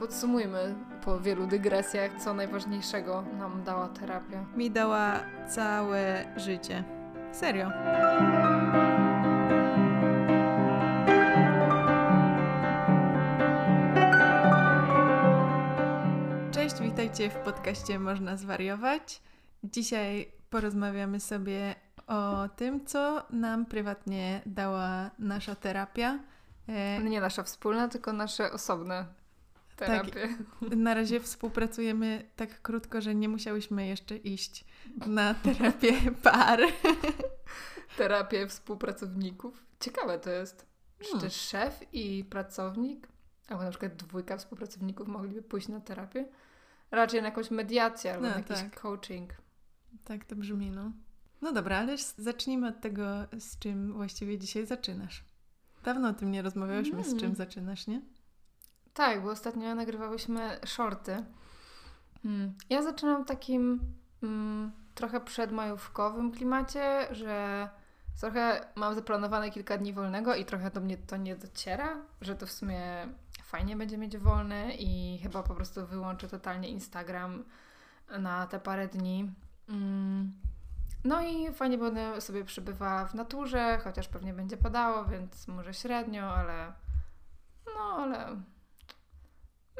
podsumujmy po wielu dygresjach, co najważniejszego nam dała terapia. Mi dała całe życie. Serio. Cześć, witajcie w podcaście Można Zwariować. Dzisiaj porozmawiamy sobie o tym, co nam prywatnie dała nasza terapia. E, nie nasza wspólna, tylko nasze osobne Tak, na razie współpracujemy tak krótko, że nie musiałyśmy jeszcze iść na terapię par. Terapię współpracowników. Ciekawe to jest. Czy hmm. też szef i pracownik, albo na przykład dwójka współpracowników mogliby pójść na terapię? Raczej na jakąś mediację albo no, na jakiś tak. coaching. Tak to brzmi, no. No dobra, ale zacznijmy od tego, z czym właściwie dzisiaj zaczynasz. Dawno o tym nie rozmawiałyśmy, mm. z czym mm. zaczynasz, nie? Tak, bo ostatnio nagrywałyśmy shorty. Hmm. Ja zaczynam takim mm, trochę przedmajówkowym klimacie, że trochę mam zaplanowane kilka dni wolnego i trochę do mnie to nie dociera, że to w sumie fajnie będzie mieć wolne i chyba po prostu wyłączę totalnie Instagram na te parę dni. Mm. No i fajnie będę sobie przybywała w naturze, chociaż pewnie będzie padało, więc może średnio, ale no ale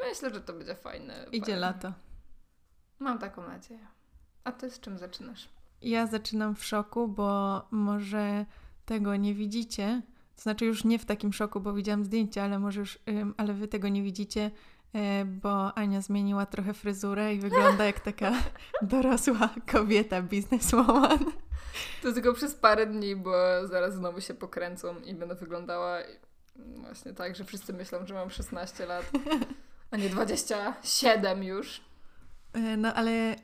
myślę, że to będzie fajne. Idzie fajne. lato. Mam taką nadzieję. A ty z czym zaczynasz? Ja zaczynam w szoku, bo może tego nie widzicie. To znaczy już nie w takim szoku, bo widziałam zdjęcia, ale może już, ale wy tego nie widzicie, e, bo Ania zmieniła trochę fryzurę i wygląda jak taka dorosła kobieta, bizneswoman. To tylko przez parę dni, bo zaraz znowu się pokręcą i będę wyglądała właśnie tak, że wszyscy myślą, że mam 16 lat, a nie 27 już. E, no ale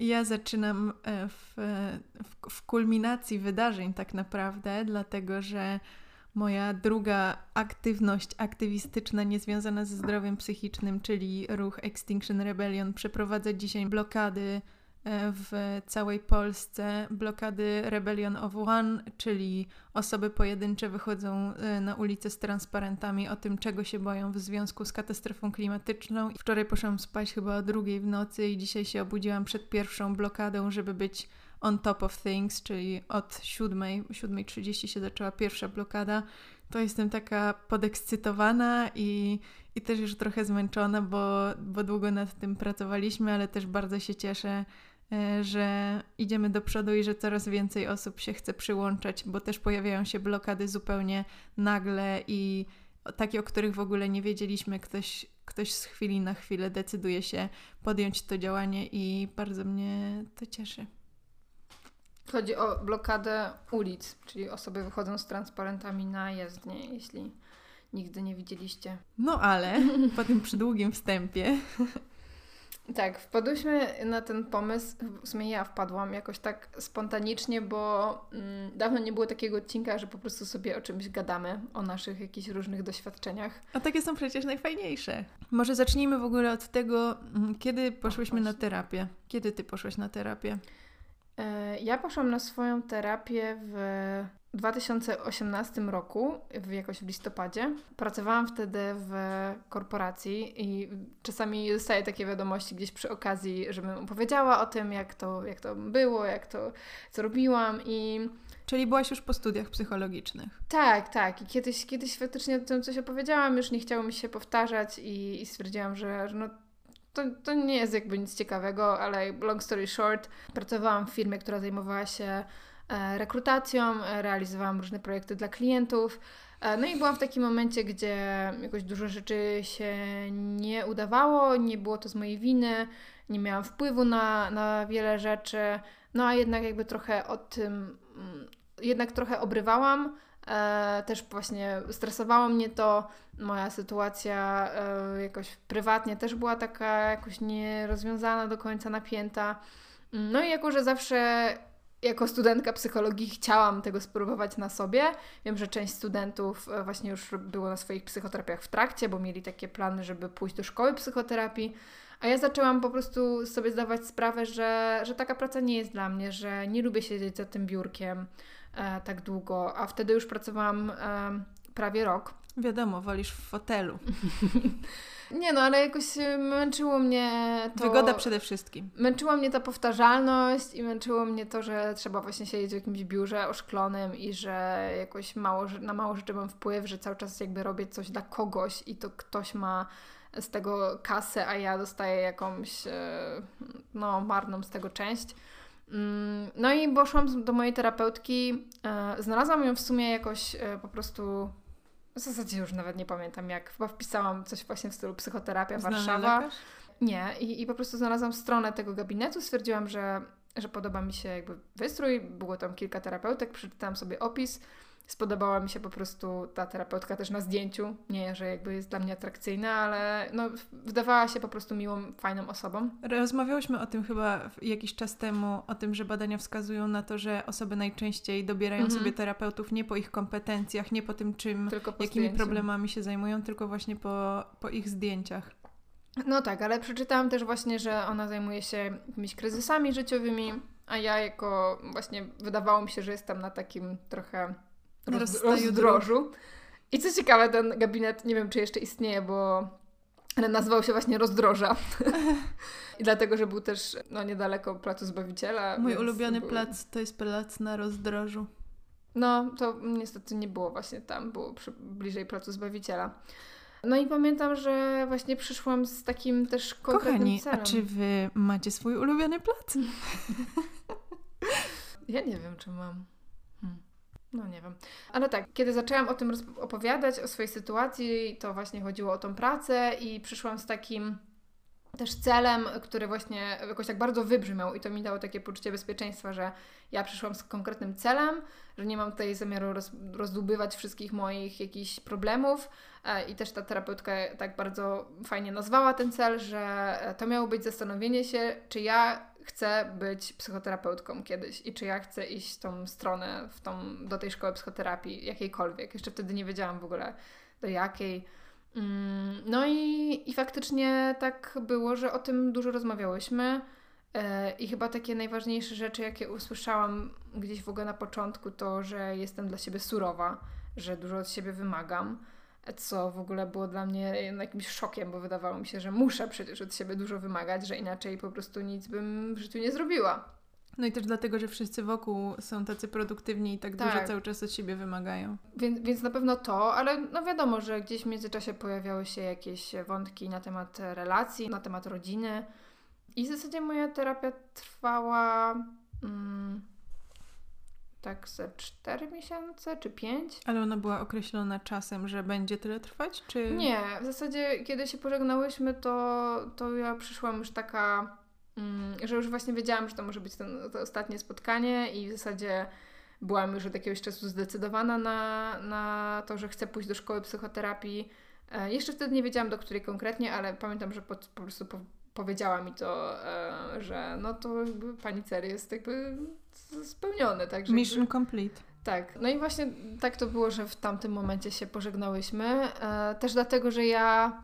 ja zaczynam e, w, w, w kulminacji wydarzeń tak naprawdę, dlatego że moja druga aktywność aktywistyczna niezwiązana ze zdrowiem psychicznym, czyli ruch Extinction Rebellion, przeprowadza dzisiaj blokady w całej Polsce. Blokady Rebellion of One, czyli osoby pojedyncze wychodzą e, na ulicę z transparentami o tym, czego się boją w związku z katastrofą klimatyczną. Wczoraj poszłam spać chyba o drugiej w nocy i dzisiaj się obudziłam przed pierwszą blokadą, żeby być on top of things, czyli od 7.00, 7.30 się zaczęła pierwsza blokada, to jestem taka podekscytowana i, i też już trochę zmęczona, bo, bo długo nad tym pracowaliśmy, ale też bardzo się cieszę, e, że idziemy do przodu i że coraz więcej osób się chce przyłączać, bo też pojawiają się blokady zupełnie nagle i takie, o których w ogóle nie wiedzieliśmy. Ktoś, ktoś z chwili na chwilę decyduje się podjąć to działanie i bardzo mnie to cieszy. Chodzi o blokadę ulic, czyli osoby wychodzą z transparentami na jezdnię, jeśli nigdy nie widzieliście. No ale po tym przydługim wstępie. Tak, wpadłyśmy na ten pomysł, w sumie ja wpadłam jakoś tak spontanicznie, bo mm, dawno nie było takiego odcinka, że po prostu sobie o czymś gadamy, o naszych jakichś różnych doświadczeniach. A takie są przecież najfajniejsze. Może zacznijmy w ogóle od tego, mm, kiedy poszłyśmy na terapię. Kiedy ty poszłaś na terapię? E, ja poszłam na swoją terapię w 2018 roku, w, jakoś w listopadzie. Pracowałam wtedy w korporacji i czasami dostaję takie wiadomości gdzieś przy okazji, żebym opowiedziała o tym, jak to, jak to było, jak to, co robiłam i... Czyli byłaś już po studiach psychologicznych. Tak, tak. I kiedyś, kiedyś faktycznie o tym coś opowiedziałam, już nie chciało mi się powtarzać i, i stwierdziłam, że, że no to, to nie jest jakby nic ciekawego, ale long story short, pracowałam w firmie, która zajmowała się e, rekrutacją, e, realizowałam różne projekty dla klientów. E, no i byłam w takim momencie, gdzie jakoś dużo rzeczy się nie udawało, nie było to z mojej winy, nie miałam wpływu na, na wiele rzeczy, no a jednak jakby trochę o tym, mm, jednak trochę obrywałam. E, też właśnie stresowało mnie to, moja sytuacja e, jakoś prywatnie też była taka jakoś nierozwiązana do końca, napięta. No i jako, że zawsze jako studentka psychologii chciałam tego spróbować na sobie. Wiem, że część studentów e, właśnie już było na swoich psychoterapiach w trakcie, bo mieli takie plany, żeby pójść do szkoły psychoterapii. A ja zaczęłam po prostu sobie zdawać sprawę, że, że taka praca nie jest dla mnie, że nie lubię siedzieć za tym biurkiem e, tak długo, a wtedy już pracowałam e, prawie rok Wiadomo, wolisz w fotelu. Nie no, ale jakoś e, męczyło mnie to... Wygoda przede wszystkim. Męczyła mnie ta powtarzalność i męczyło mnie to, że trzeba właśnie siedzieć w jakimś biurze oszklonym i że jakoś mało, na mało rzeczy mam wpływ, że cały czas jakby robię coś dla kogoś i to ktoś ma z tego kasę, a ja dostaję jakąś e, no marną z tego część. Mm, no i poszłam do mojej terapeutki. E, znalazłam ją w sumie jakoś po prostu w zasadzie już nawet nie pamiętam jak. Chyba wpisałam coś właśnie w stylu psychoterapia Znany Warszawa. lekarz? Nie, i, i po prostu znalazłam stronę tego gabinetu, stwierdziłam, że, że podoba mi się jakby wystrój, było tam kilka terapeutek, przeczytałam sobie opis, spodobała mi się po prostu ta terapeutka też na zdjęciu, nie, że jakby jest dla mnie atrakcyjna, ale no, wydawała się po prostu miłą, fajną osobą. Rozmawiałyśmy o tym chyba jakiś czas temu, o tym, że badania wskazują na to, że osoby najczęściej dobierają Mhm. sobie terapeutów nie po ich kompetencjach, nie po tym, czym, po jakimi zdjęciu. problemami się zajmują, tylko właśnie po, po ich zdjęciach. No tak, ale przeczytałam też właśnie, że ona zajmuje się jakimiś kryzysami życiowymi, a ja jako właśnie wydawało mi się, że jestem na takim trochę roz, rozdrożu. I co ciekawe, ten gabinet, nie wiem czy jeszcze istnieje, bo nazywał się właśnie Rozdroża. I dlatego, że był też no, niedaleko Placu Zbawiciela. Mój ulubiony był- plac to jest plac na rozdrożu. No, to niestety nie było właśnie tam, było przy, bliżej Placu Zbawiciela. No i pamiętam, że właśnie przyszłam z takim też konkretnym Kochani, celem. a czy wy macie swój ulubiony plac? Ja nie wiem, czy mam. No nie wiem. Ale tak, kiedy zaczęłam o tym opowiadać, o swojej sytuacji, to właśnie chodziło o tą pracę i przyszłam z takim też celem, który właśnie jakoś tak bardzo wybrzmiał i to mi dało takie poczucie bezpieczeństwa, że ja przyszłam z konkretnym celem, że nie mam tutaj zamiaru roz, rozdłubywać wszystkich moich jakichś problemów e, i też ta terapeutka tak bardzo fajnie nazwała ten cel, że to miało być zastanowienie się, czy ja chcę być psychoterapeutką kiedyś i czy ja chcę iść w tą stronę, w tą, do tej szkoły psychoterapii, jakiejkolwiek. Jeszcze wtedy nie wiedziałam w ogóle do jakiej. Mm, No i, i faktycznie tak było, że o tym dużo rozmawiałyśmy. E, I chyba takie najważniejsze rzeczy, jakie usłyszałam gdzieś w ogóle na początku, to, że jestem dla siebie surowa, że dużo od siebie wymagam, co w ogóle było dla mnie jakimś szokiem, bo wydawało mi się, że muszę przecież od siebie dużo wymagać, że inaczej po prostu nic bym w życiu nie zrobiła. No i też dlatego, że wszyscy wokół są tacy produktywni i tak, Tak. dużo cały czas od siebie wymagają. Więc, więc na pewno to, ale no wiadomo, że gdzieś w międzyczasie pojawiały się jakieś wątki na temat relacji, na temat rodziny. I w zasadzie moja terapia trwała mm, tak ze 4 miesiące czy 5. Ale ona była określona czasem, że będzie tyle trwać, czy... Nie, w zasadzie kiedy się pożegnałyśmy, to, to ja przyszłam już taka, mm, że już właśnie wiedziałam, że to może być ten, to ostatnie spotkanie i w zasadzie byłam już od jakiegoś czasu zdecydowana na, na to, że chcę pójść do szkoły psychoterapii. E, jeszcze wtedy nie wiedziałam do której konkretnie, ale pamiętam, że po, po prostu po, powiedziała mi to, e, że no to jakby pani cel jest jakby spełniony, także jakby- Mission complete. tak, no i właśnie tak to było, że w tamtym momencie się pożegnałyśmy. E, też dlatego, że ja.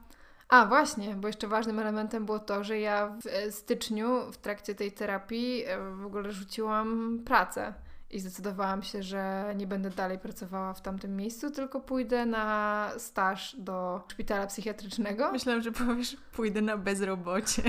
A, właśnie, bo jeszcze ważnym elementem było to, że ja w e, styczniu w trakcie tej terapii w ogóle rzuciłam pracę i zdecydowałam się, że nie będę dalej pracowała w tamtym miejscu, tylko pójdę na staż do szpitala psychiatrycznego. Myślałam, że powiesz, pójdę na bezrobocie.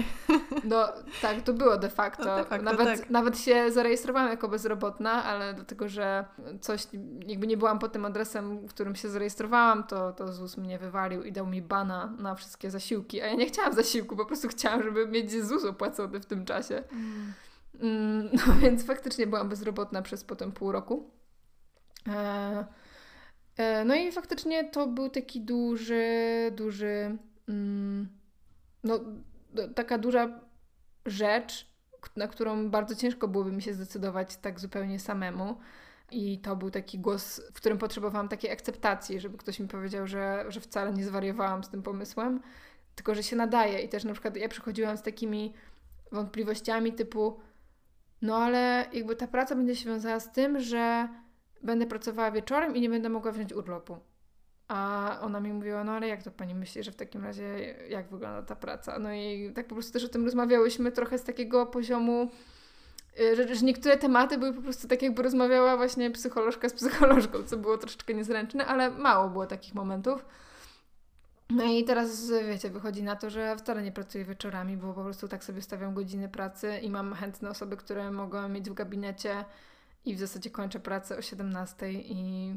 No tak, to było de facto. No, de facto nawet, tak. nawet się zarejestrowałam jako bezrobotna, ale dlatego, że coś, jakby nie byłam pod tym adresem, w którym się zarejestrowałam, to, to ZUS mnie wywalił i dał mi bana na wszystkie zasiłki. A ja nie chciałam zasiłku, po prostu chciałam, żeby mieć ZUS opłacony w tym czasie. Mm, No więc faktycznie byłam bezrobotna przez potem pół roku. E, e, no i faktycznie to był taki duży, duży, mm, no taka duża rzecz, na którą bardzo ciężko byłoby mi się zdecydować tak zupełnie samemu. I to był taki głos, w którym potrzebowałam takiej akceptacji, żeby ktoś mi powiedział, że, że wcale nie zwariowałam z tym pomysłem, tylko że się nadaje. I też na przykład ja przychodziłam z takimi wątpliwościami typu, no ale jakby ta praca będzie się wiązała z tym, że będę pracowała wieczorem i nie będę mogła wziąć urlopu. A ona mi mówiła, no ale jak to pani myśli, że w takim razie jak wygląda ta praca? No i tak po prostu też o tym rozmawiałyśmy trochę z takiego poziomu y, że, że niektóre tematy były po prostu tak, jakby rozmawiała właśnie psycholożka z psycholożką, co było troszeczkę niezręczne, ale mało było takich momentów. No i teraz, wiecie, wychodzi na to, że wcale nie pracuję wieczorami, bo po prostu tak sobie stawiam godziny pracy i mam chętne osoby, które mogą mieć w gabinecie i w zasadzie kończę pracę o 17 i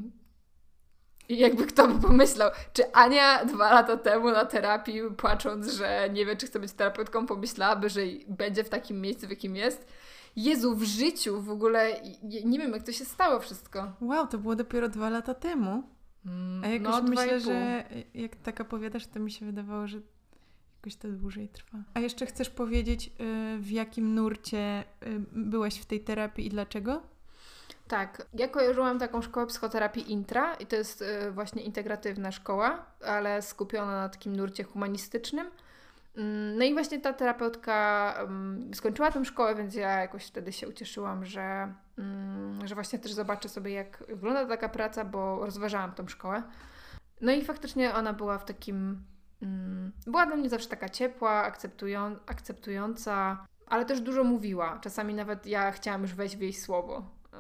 i jakby kto by pomyślał, czy Ania dwa lata temu na terapii, płacząc, że nie wie, czy chce być terapeutką, pomyślałaby, że będzie w takim miejscu, w jakim jest. Jezu, w życiu w ogóle, nie wiem, jak to się stało wszystko. Wow, to było dopiero dwa lata temu. Mm, A jakoś no, myślę, że jak tak opowiadasz, to mi się wydawało, że jakoś to dłużej trwa. A jeszcze chcesz powiedzieć, y, w jakim nurcie y, byłaś w tej terapii i dlaczego? Tak, ja kojarzyłam taką szkołę psychoterapii intra i to jest y, właśnie integratywna szkoła, ale skupiona na takim nurcie humanistycznym. Mm, no i właśnie ta terapeutka um, skończyła tę szkołę, więc ja jakoś wtedy się ucieszyłam, że, że właśnie też zobaczę sobie, jak wygląda taka praca, bo rozważałam tą szkołę. No i faktycznie ona była w takim. Um, była dla mnie zawsze taka ciepła, akceptują, akceptująca, ale też dużo mówiła. Czasami nawet ja chciałam już wejść w jej słowo. E,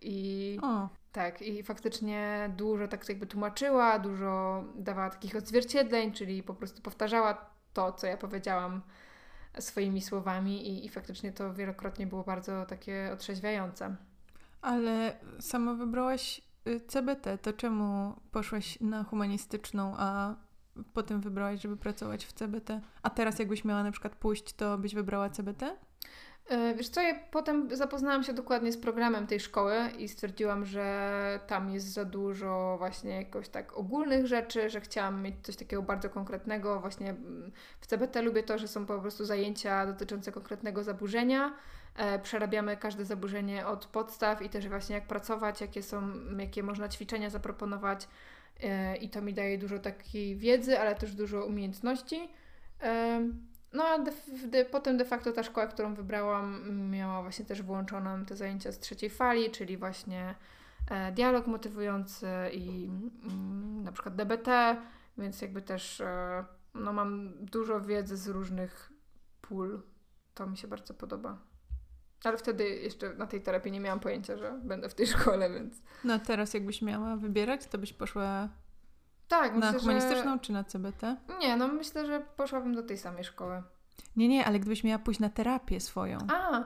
I. O. Tak, i faktycznie dużo tak jakby tłumaczyła, dużo dawała takich odzwierciedleń, czyli po prostu powtarzała to, co ja powiedziałam swoimi słowami i, i faktycznie to wielokrotnie było bardzo takie otrzeźwiające. Ale sama wybrałaś y, CBT, to czemu poszłaś na humanistyczną, a potem wybrałaś, żeby pracować w CBT? A teraz jakbyś miała na przykład pójść, to byś wybrała CBT? E, wiesz co, ja potem zapoznałam się dokładnie z programem tej szkoły i stwierdziłam, że tam jest za dużo właśnie jakoś tak ogólnych rzeczy, że chciałam mieć coś takiego bardzo konkretnego. Właśnie mm, w CBT lubię to, że są po prostu zajęcia dotyczące konkretnego zaburzenia. E, przerabiamy każde zaburzenie od podstaw i też właśnie jak pracować, jakie są, jakie można ćwiczenia zaproponować. E, I to mi daje dużo takiej wiedzy, ale też dużo umiejętności. No a de, de, potem de facto ta szkoła, którą wybrałam, miała właśnie też włączoną te zajęcia z trzeciej fali, czyli właśnie e, dialog motywujący i mm, na przykład DBT, więc jakby też e, no, mam dużo wiedzy z różnych pól. To mi się bardzo podoba. Ale wtedy jeszcze na tej terapii nie miałam pojęcia, że będę w tej szkole, więc. No teraz jakbyś miała wybierać, to byś poszła tak, na myślę, humanistyczną że... czy na CBT? Nie, no myślę, że poszłabym do tej samej szkoły. Nie, nie, ale gdybyś miała pójść na terapię swoją. A,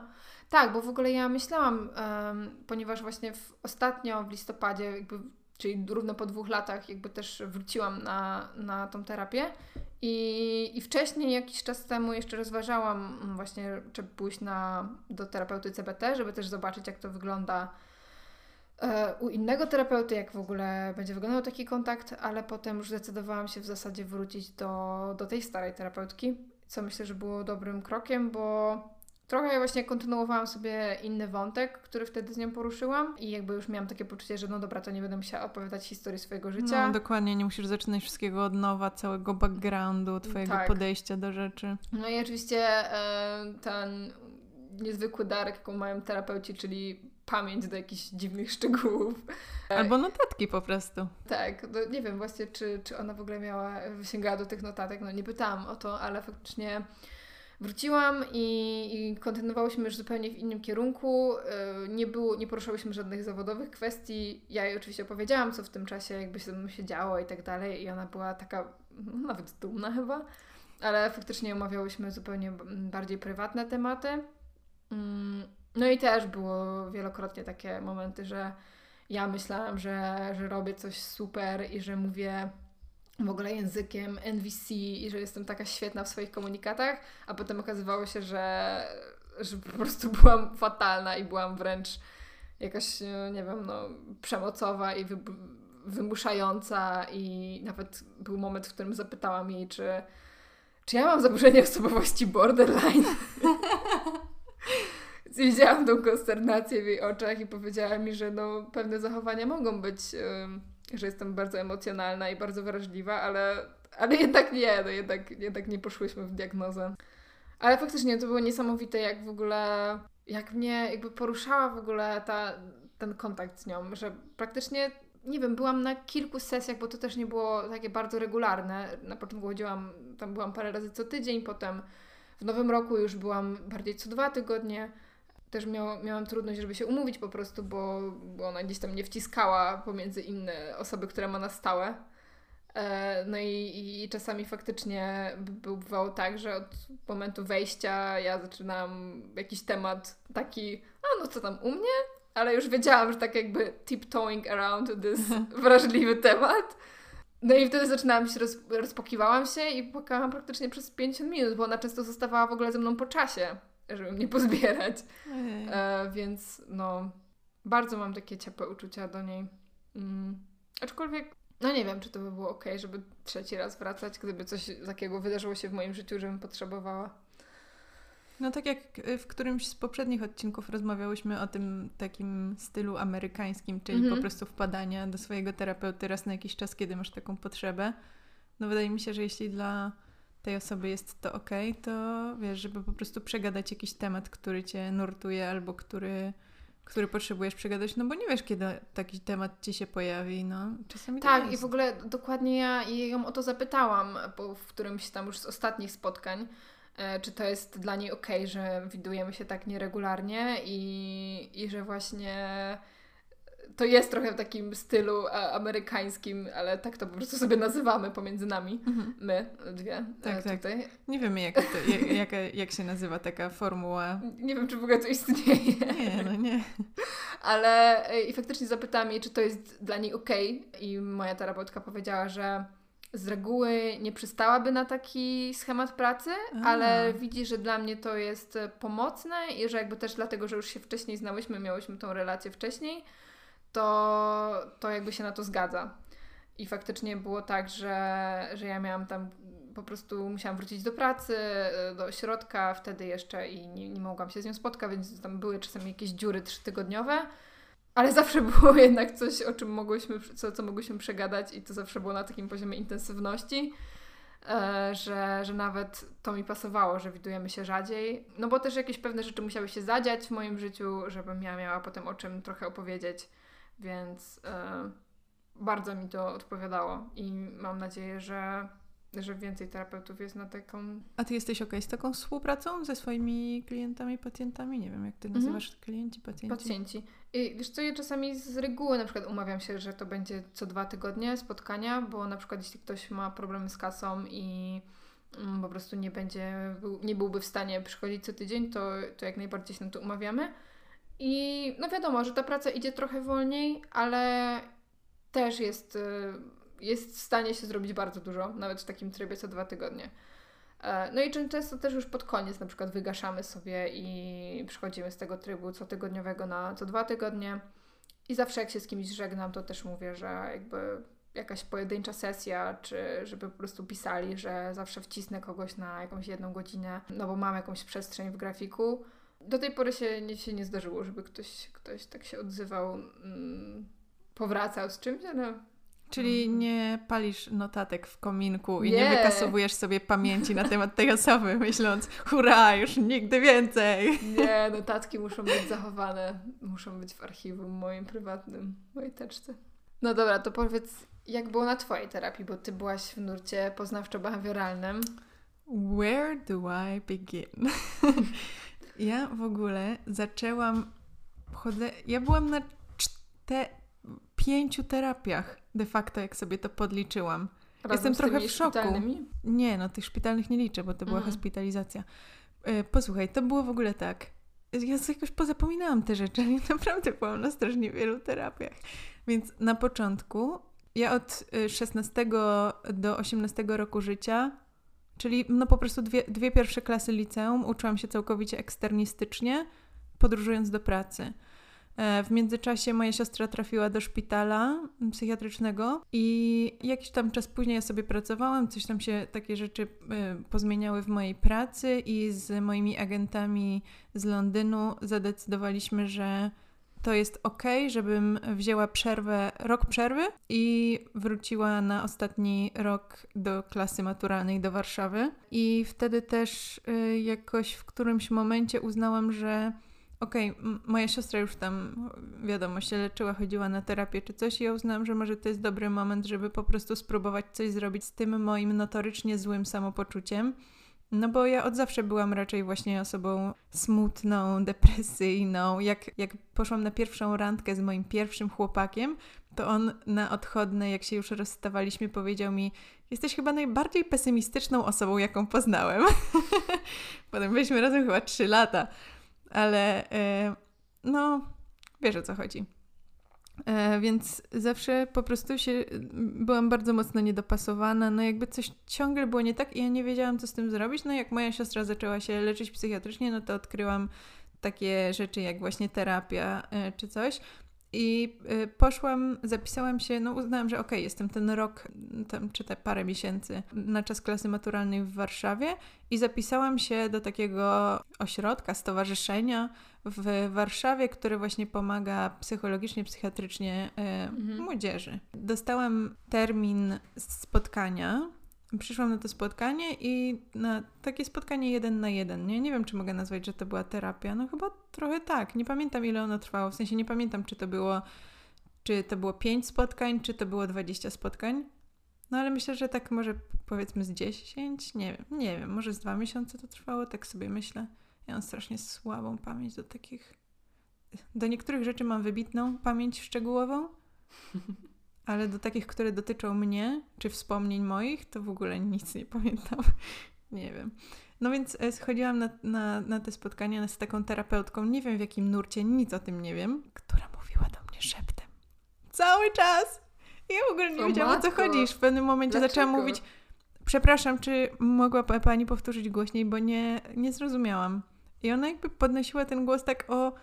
tak, bo w ogóle ja myślałam, um, ponieważ właśnie w, ostatnio w listopadzie, jakby, czyli równo po dwóch latach, jakby też wróciłam na, na tą terapię. I, I wcześniej, jakiś czas temu, jeszcze rozważałam właśnie, czy pójść na, do terapeuty CBT, żeby też zobaczyć, jak to wygląda u innego terapeuty, jak w ogóle będzie wyglądał taki kontakt, ale potem już zdecydowałam się w zasadzie wrócić do, do tej starej terapeutki, co myślę, że było dobrym krokiem, bo trochę właśnie kontynuowałam sobie inny wątek, który wtedy z nią poruszyłam i jakby już miałam takie poczucie, że no dobra, to nie będę musiała opowiadać historii swojego życia. No dokładnie, nie musisz zaczynać wszystkiego od nowa, całego backgroundu, twojego tak. podejścia do rzeczy. No i oczywiście e, ten niezwykły dar, jaką mają terapeuci, czyli pamięć do jakichś dziwnych szczegółów. Albo notatki po prostu. Tak, no nie wiem właśnie, czy, czy ona w ogóle miała, sięgała do tych notatek, no nie pytałam o to, ale faktycznie wróciłam i, i kontynuowałyśmy już zupełnie w innym kierunku. Y, nie, było, nie poruszałyśmy żadnych zawodowych kwestii. Ja jej oczywiście opowiedziałam, co w tym czasie jakby się, się działo i tak dalej i ona była taka no, nawet dumna chyba, ale faktycznie omawiałyśmy zupełnie bardziej prywatne tematy. No i też było wielokrotnie takie momenty, że ja myślałam, że, że robię coś super i że mówię w ogóle językiem NVC i że jestem taka świetna w swoich komunikatach, a potem okazywało się, że, że po prostu byłam fatalna i byłam wręcz jakaś, nie wiem, no, przemocowa i wy, wymuszająca i nawet był moment, w którym zapytałam jej, czy, czy ja mam zaburzenie osobowości borderline. widziałam tą konsternację w jej oczach i powiedziała mi, że no, pewne zachowania mogą być, że jestem bardzo emocjonalna i bardzo wrażliwa, ale, ale jednak nie, no jednak, jednak nie poszłyśmy w diagnozę. Ale faktycznie to było niesamowite, jak w ogóle, jak mnie jakby poruszała w ogóle ta, ten kontakt z nią, że praktycznie, nie wiem, byłam na kilku sesjach, bo to też nie było takie bardzo regularne. Na początku chodziłam, tam byłam parę razy co tydzień, potem w nowym roku już byłam bardziej co dwa tygodnie też miał, miałam trudność, żeby się umówić po prostu, bo, bo ona gdzieś tam nie wciskała pomiędzy inne osoby, które ma na stałe. E, no i, i czasami faktycznie bywało tak, że od momentu wejścia ja zaczynam jakiś temat taki, a no co tam u mnie? Ale już wiedziałam, że tak jakby tiptoeing around this wrażliwy temat. No i wtedy zaczynałam się, roz, rozpokiwałam się i płakałam praktycznie przez 50 minut, bo ona często zostawała w ogóle ze mną po czasie, żeby mnie pozbierać. E, więc no, bardzo mam takie ciepłe uczucia do niej. Mm. Aczkolwiek, no nie wiem, czy to by było ok, żeby trzeci raz wracać, gdyby coś takiego wydarzyło się w moim życiu, żebym potrzebowała. No tak jak w którymś z poprzednich odcinków rozmawiałyśmy o tym takim stylu amerykańskim, czyli -hmm. po prostu wpadania do swojego terapeuty raz na jakiś czas, kiedy masz taką potrzebę. No wydaje mi się, że jeśli dla tej osoby jest to ok, to wiesz, żeby po prostu przegadać jakiś temat, który cię nurtuje albo który, który potrzebujesz przegadać, no bo nie wiesz, kiedy taki temat ci się pojawi, no czasami tak. Tak, i w ogóle dokładnie ja ją o to zapytałam po, w którymś tam już z ostatnich spotkań, E, czy to jest dla niej ok, że widujemy się tak nieregularnie i, i że właśnie to jest trochę w takim stylu amerykańskim, ale tak to po prostu sobie nazywamy pomiędzy nami, mhm. my dwie e, tak, tak. tutaj. Nie wiemy jak, to, jak, jak, jak się nazywa taka formuła. Nie wiem, czy w ogóle to istnieje. Nie, no nie. Ale e, i faktycznie zapytałam jej, czy to jest dla niej ok i moja terapeutka powiedziała, że z reguły nie przystałaby na taki schemat pracy, A. ale widzi, że dla mnie to jest e, pomocne i że jakby też dlatego, że już się wcześniej znałyśmy, miałyśmy tą relację wcześniej, to, to jakby się na to zgadza. I faktycznie było tak, że, że ja miałam tam po prostu musiałam wrócić do pracy, e, do ośrodka wtedy jeszcze i nie, nie mogłam się z nią spotkać, więc tam były czasami jakieś dziury trzytygodniowe. Ale zawsze było jednak coś, o czym mogłyśmy, co, co mogłyśmy przegadać i to zawsze było na takim poziomie intensywności, e, że, że nawet to mi pasowało, że widujemy się rzadziej. No bo też jakieś pewne rzeczy musiały się zadziać w moim życiu, żebym ja miała potem o czym trochę opowiedzieć, więc e, bardzo mi to odpowiadało i mam nadzieję, że że więcej terapeutów jest na taką. A ty jesteś ok z taką współpracą ze swoimi klientami, pacjentami? Nie wiem, jak ty mhm. nazywasz mhm. klienci, pacjenci? Pacjenci. I wiesz co, ja czasami z reguły na przykład umawiam się, że to będzie co dwa tygodnie spotkania, bo na przykład jeśli ktoś ma problemy z kasą i mm, po prostu nie będzie, nie byłby w stanie przychodzić co tydzień, to, to jak najbardziej się na to umawiamy. I no wiadomo, że ta praca idzie trochę wolniej, ale też jest y, jest w stanie się zrobić bardzo dużo, nawet w takim trybie co dwa tygodnie. E, no i często też już pod koniec na przykład wygaszamy sobie i przychodzimy z tego trybu cotygodniowego na co dwa tygodnie. I zawsze jak się z kimś żegnam, to też mówię, że jakby jakaś pojedyncza sesja, czy żeby po prostu pisali, że zawsze wcisnę kogoś na jakąś jedną godzinę, no bo mam jakąś przestrzeń w grafiku. Do tej pory się nie, się nie zdarzyło, żeby ktoś, ktoś tak się odzywał, mm, powracał z czymś, ale Czyli mhm. nie palisz notatek w kominku i nie, nie wykasowujesz sobie pamięci na temat tej osoby, myśląc, hurra, już nigdy więcej. Nie, notatki muszą być zachowane, muszą być w archiwum moim prywatnym, mojej teczce. No dobra, to powiedz, jak było na Twojej terapii, bo Ty byłaś w nurcie poznawczo-behawioralnym. Where do I begin? ja w ogóle zaczęłam, chodzę, ja byłam na czte, pięciu terapiach de facto, jak sobie to podliczyłam. Razem Jestem trochę w szoku. Szpitalnymi? Nie, no tych szpitalnych nie liczę, bo to była mhm. hospitalizacja. E, posłuchaj, to było w ogóle tak. Ja jakoś pozapominałam te rzeczy, ale naprawdę byłam na strasznie wielu terapiach. Więc na początku, ja od 16 e, do 18 roku życia, czyli no po prostu dwie, dwie pierwsze klasy liceum, uczyłam się całkowicie eksternistycznie, podróżując do pracy. E, w międzyczasie moja siostra trafiła do szpitala psychiatrycznego i jakiś tam czas później ja sobie pracowałam, coś tam się, takie rzeczy e, pozmieniały w mojej pracy i z moimi agentami z Londynu zadecydowaliśmy, że to jest ok, żebym wzięła przerwę, rok przerwy i wróciła na ostatni rok do klasy maturalnej do Warszawy. I wtedy też e, jakoś w którymś momencie uznałam, że okej, okay, moja siostra już tam, wiadomo, się leczyła, chodziła na terapię czy coś i ja uznałam, że może to jest dobry moment, żeby po prostu spróbować coś zrobić z tym moim notorycznie złym samopoczuciem No bo ja od zawsze byłam raczej właśnie osobą smutną, depresyjną. Jak, jak poszłam na pierwszą randkę z moim pierwszym chłopakiem, to on na odchodne, jak się już rozstawaliśmy, powiedział mi: Jesteś chyba najbardziej pesymistyczną osobą, jaką poznałem. Potem byliśmy razem chyba trzy lata, ale e, no, wiesz o co chodzi. E, więc zawsze po prostu się byłam bardzo mocno niedopasowana, no jakby coś ciągle było nie tak i ja nie wiedziałam, co z tym zrobić. No jak moja siostra zaczęła się leczyć psychiatrycznie, no to odkryłam takie rzeczy jak właśnie terapia e, czy coś. I y, poszłam, zapisałam się, no uznałam, że okay, jestem ten rok, tam, czy te parę miesięcy na czas klasy maturalnej w Warszawie i zapisałam się do takiego ośrodka, stowarzyszenia w Warszawie, które właśnie pomaga psychologicznie, psychiatrycznie y, mhm. młodzieży. Dostałam termin spotkania przyszłam na to spotkanie i na takie spotkanie jeden na jeden. Nie, nie wiem, czy mogę nazwać, że to była terapia. No chyba trochę tak. Nie pamiętam, ile ono trwało. W sensie nie pamiętam, czy to było, czy to było 5 spotkań, czy to było 20 spotkań. No ale myślę, że tak może powiedzmy z 10, nie wiem, nie wiem, może z dwa miesiące to trwało, tak sobie myślę. Ja mam strasznie słabą pamięć do takich. Do niektórych rzeczy mam wybitną pamięć szczegółową, ale do takich, które dotyczą mnie, czy wspomnień moich, to w ogóle nic nie pamiętam. nie wiem. No więc e, schodziłam na, na, na te spotkania z taką terapeutką, nie wiem w jakim nurcie, nic o tym nie wiem, która mówiła do mnie szeptem. Cały czas! Ja w ogóle nie o wiedziałam matko. o co chodzi. W pewnym momencie Dlaczego? zaczęłam mówić, przepraszam, czy mogła pani powtórzyć głośniej, bo nie, nie zrozumiałam. I ona jakby podnosiła ten głos tak o,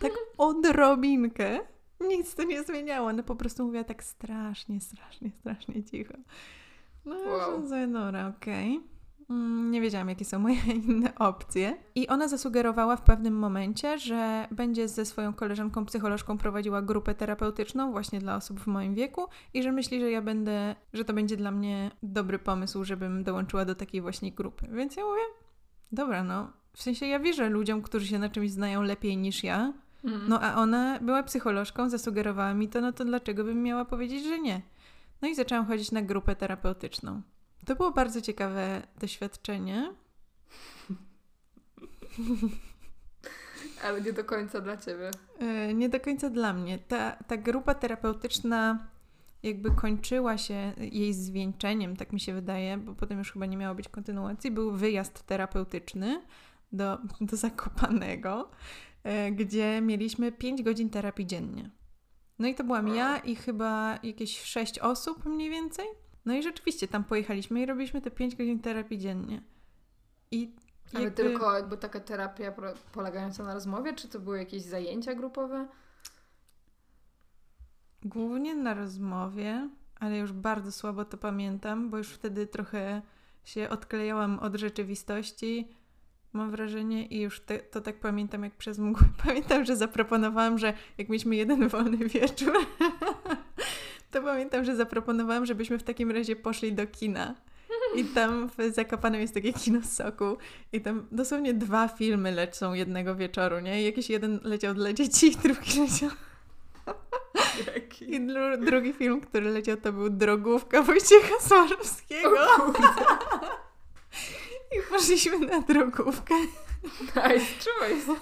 tak odrobinkę, nic to nie zmieniało. No po prostu mówiła tak strasznie, strasznie, strasznie cicho. No, wow. Zenora, okej. Okay. Mm, nie wiedziałam, jakie są moje inne opcje. I ona zasugerowała w pewnym momencie, że będzie ze swoją koleżanką psycholożką prowadziła grupę terapeutyczną właśnie dla osób w moim wieku i że myśli, że ja będę, że to będzie dla mnie dobry pomysł, żebym dołączyła do takiej właśnie grupy. Więc ja mówię, dobra, no. W sensie ja wierzę ludziom, którzy się na czymś znają lepiej niż ja, Mm. No a ona była psycholożką, zasugerowała mi to, no to dlaczego bym miała powiedzieć, że nie? No i zaczęłam chodzić na grupę terapeutyczną. To było bardzo ciekawe doświadczenie. Ale nie do końca dla ciebie. Yy, nie do końca dla mnie. Ta, ta grupa terapeutyczna jakby kończyła się jej zwieńczeniem, tak mi się wydaje, bo potem już chyba nie miało być kontynuacji. Był wyjazd terapeutyczny do, do Zakopanego. E, gdzie mieliśmy 5 godzin terapii dziennie. No i to byłam ja i chyba jakieś 6 osób mniej więcej. No i rzeczywiście tam pojechaliśmy i robiliśmy te 5 godzin terapii dziennie. I Ale jakby... tylko jakby taka terapia polegająca na rozmowie, czy to były jakieś zajęcia grupowe? Głównie na rozmowie, ale już bardzo słabo to pamiętam, bo już wtedy trochę się odklejałam od rzeczywistości mam wrażenie i już te, to tak pamiętam jak przez mgłę. Pamiętam, że zaproponowałam, że jak mieliśmy jeden wolny wieczór, to pamiętam, że zaproponowałam, żebyśmy w takim razie poszli do kina. I tam w Zakopanem jest takie kino soku i tam dosłownie dwa filmy lecą jednego wieczoru, nie? I jakiś jeden leciał dla dzieci, drugi leciał... Jaki? I dru drugi film, który leciał, to był Drogówka Wojciecha Swarowskiego. I poszliśmy na drogówkę. Nice choice.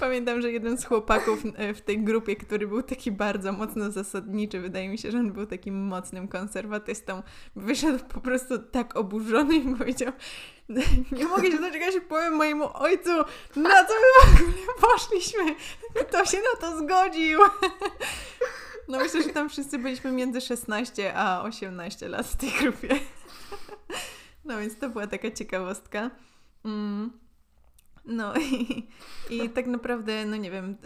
Pamiętam, że jeden z chłopaków e, w tej grupie, który był taki bardzo mocno zasadniczy, wydaje mi się, że on był takim mocnym konserwatystą, wyszedł po prostu tak oburzony i powiedział nie mogę się doczekać, powiem mojemu ojcu, na co my w ogóle poszliśmy. Kto się na to zgodził? No myślę, że tam wszyscy byliśmy między 16 a 18 lat w tej grupie. No więc to była taka ciekawostka. Mm. No i, i tak naprawdę, no nie wiem,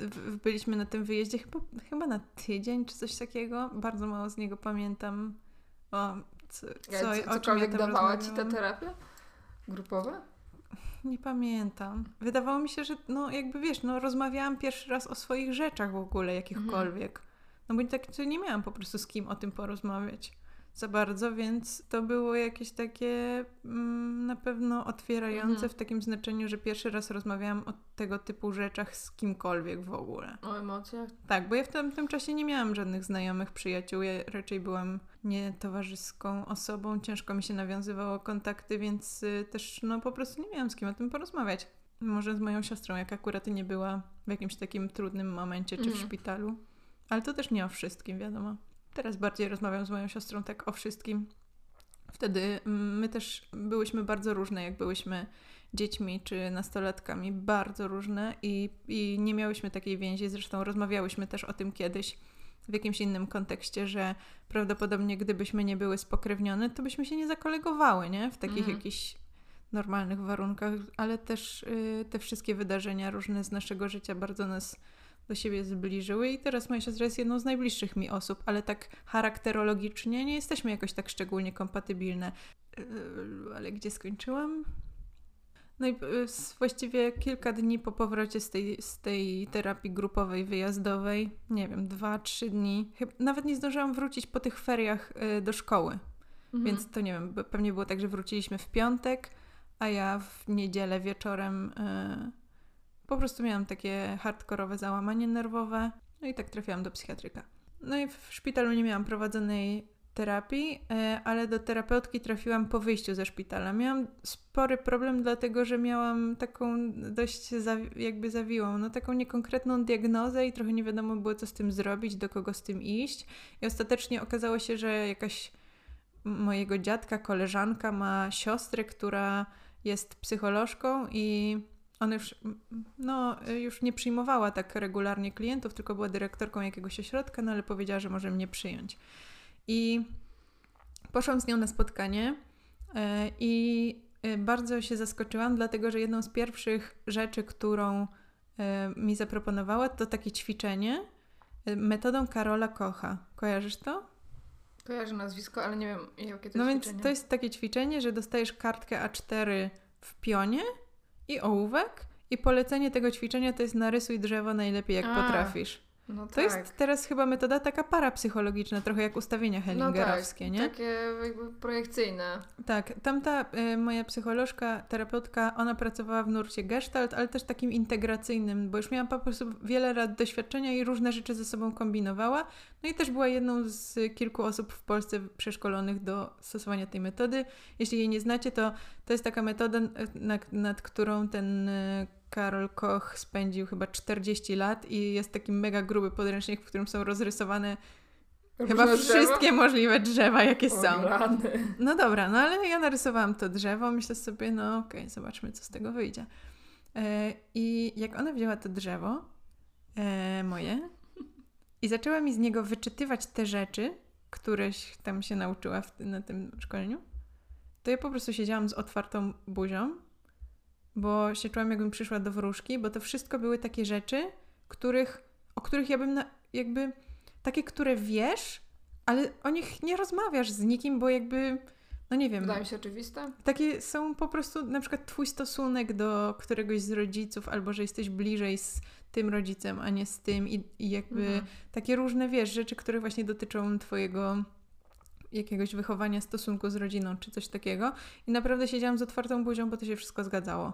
byliśmy na tym wyjeździe chyba, chyba na tydzień czy coś takiego. Bardzo mało z niego pamiętam. O, co, co, ja, o czym ja tam dawała Ci ta terapia grupowa? Nie pamiętam. Wydawało mi się, że no jakby wiesz, no rozmawiałam pierwszy raz o swoich rzeczach w ogóle, jakichkolwiek. Mhm. No bo tak nie miałam po prostu z kim o tym porozmawiać. Za bardzo, więc to było jakieś takie mm, na pewno otwierające Mhm. w takim znaczeniu, że pierwszy raz rozmawiałam o tego typu rzeczach z kimkolwiek w ogóle. O emocjach. Tak, bo ja w tamtym czasie nie miałam żadnych znajomych, przyjaciół. Ja raczej byłam nietowarzyską osobą, ciężko mi się nawiązywało kontakty, więc y, też no po prostu nie miałam z kim o tym porozmawiać. Może z moją siostrą, jak akurat nie była w jakimś takim trudnym momencie czy w Mhm. szpitalu. Ale to też nie o wszystkim, wiadomo. Teraz bardziej rozmawiam z moją siostrą tak o wszystkim. Wtedy mm, my też byłyśmy bardzo różne, jak byłyśmy dziećmi czy nastolatkami, bardzo różne i, i nie miałyśmy takiej więzi. Zresztą rozmawiałyśmy też o tym kiedyś w jakimś innym kontekście, że prawdopodobnie gdybyśmy nie były spokrewnione, to byśmy się nie zakolegowały, nie? W takich Mhm. jakichś normalnych warunkach, ale też y, te wszystkie wydarzenia różne z naszego życia bardzo nas do siebie zbliżyły i teraz moja siostra jest jedną z najbliższych mi osób, ale tak charakterologicznie nie jesteśmy jakoś tak szczególnie kompatybilne. Yy, Ale gdzie skończyłam? No i y, s- właściwie kilka dni po powrocie z tej, z tej terapii grupowej, wyjazdowej, nie wiem, dwa, trzy dni, nawet nie zdążyłam wrócić po tych feriach y, do szkoły. Mhm. Więc to nie wiem, pewnie było tak, że wróciliśmy w piątek, a ja w niedzielę wieczorem y, po prostu miałam takie hardkorowe załamanie nerwowe, no i tak trafiłam do psychiatryka. No i w szpitalu nie miałam prowadzonej terapii, y, ale do terapeutki trafiłam po wyjściu ze szpitala. Miałam spory problem, dlatego że miałam taką dość jakby zawiłą, no taką niekonkretną diagnozę i trochę nie wiadomo było, co z tym zrobić, do kogo z tym iść. I ostatecznie okazało się, że jakaś mojego dziadka, koleżanka ma siostrę, która jest psycholożką i ona już, no, już nie przyjmowała tak regularnie klientów, tylko była dyrektorką jakiegoś ośrodka, no ale powiedziała, że może mnie przyjąć. I poszłam z nią na spotkanie e, i e, bardzo się zaskoczyłam, dlatego że jedną z pierwszych rzeczy, którą e, mi zaproponowała, to takie ćwiczenie metodą Karola Kocha. Kojarzysz to? Kojarzę nazwisko, ale nie wiem, jakie to No jest więc ćwiczenie. to jest takie ćwiczenie, że dostajesz kartkę A4 w pionie i ołówek i polecenie tego ćwiczenia to jest narysuj drzewo najlepiej jak A, potrafisz. No To tak. jest teraz chyba metoda taka parapsychologiczna, trochę jak ustawienia hellingerowskie, no nie? tak, Takie jakby projekcyjne. Tak, tamta y, moja psycholożka, terapeutka, ona pracowała w nurcie gestalt, ale też takim integracyjnym, bo już miała po prostu wiele lat doświadczenia i różne rzeczy ze sobą kombinowała. No i też była jedną z kilku osób w Polsce przeszkolonych do stosowania tej metody. Jeśli jej nie znacie, to to jest taka metoda, nad, nad którą ten y, Karol Koch spędził chyba 40 lat i jest taki mega gruby podręcznik, w którym są rozrysowane chyba Różne drzewa? wszystkie możliwe drzewa, jakie O, są. rany. No dobra, no ale ja narysowałam to drzewo, myślę sobie, no okej, zobaczmy, co z tego wyjdzie. E, I jak ona wzięła to drzewo e, moje i zaczęła mi z niego wyczytywać te rzeczy, któreś tam się nauczyła w, na tym szkoleniu, to ja po prostu siedziałam z otwartą buzią, bo się czułam, jakbym przyszła do wróżki, bo to wszystko były takie rzeczy, których, o których ja bym na, jakby takie, które wiesz, ale o nich nie rozmawiasz z nikim, bo jakby, no nie wiem, Wydaje mi się oczywiste. takie są po prostu na przykład twój stosunek do któregoś z rodziców, albo że jesteś bliżej z tym rodzicem, a nie z tym i, i jakby Mhm. takie różne, wiesz, rzeczy, które właśnie dotyczą twojego jakiegoś wychowania, stosunku z rodziną, czy coś takiego. I naprawdę siedziałam z otwartą buzią, bo to się wszystko zgadzało.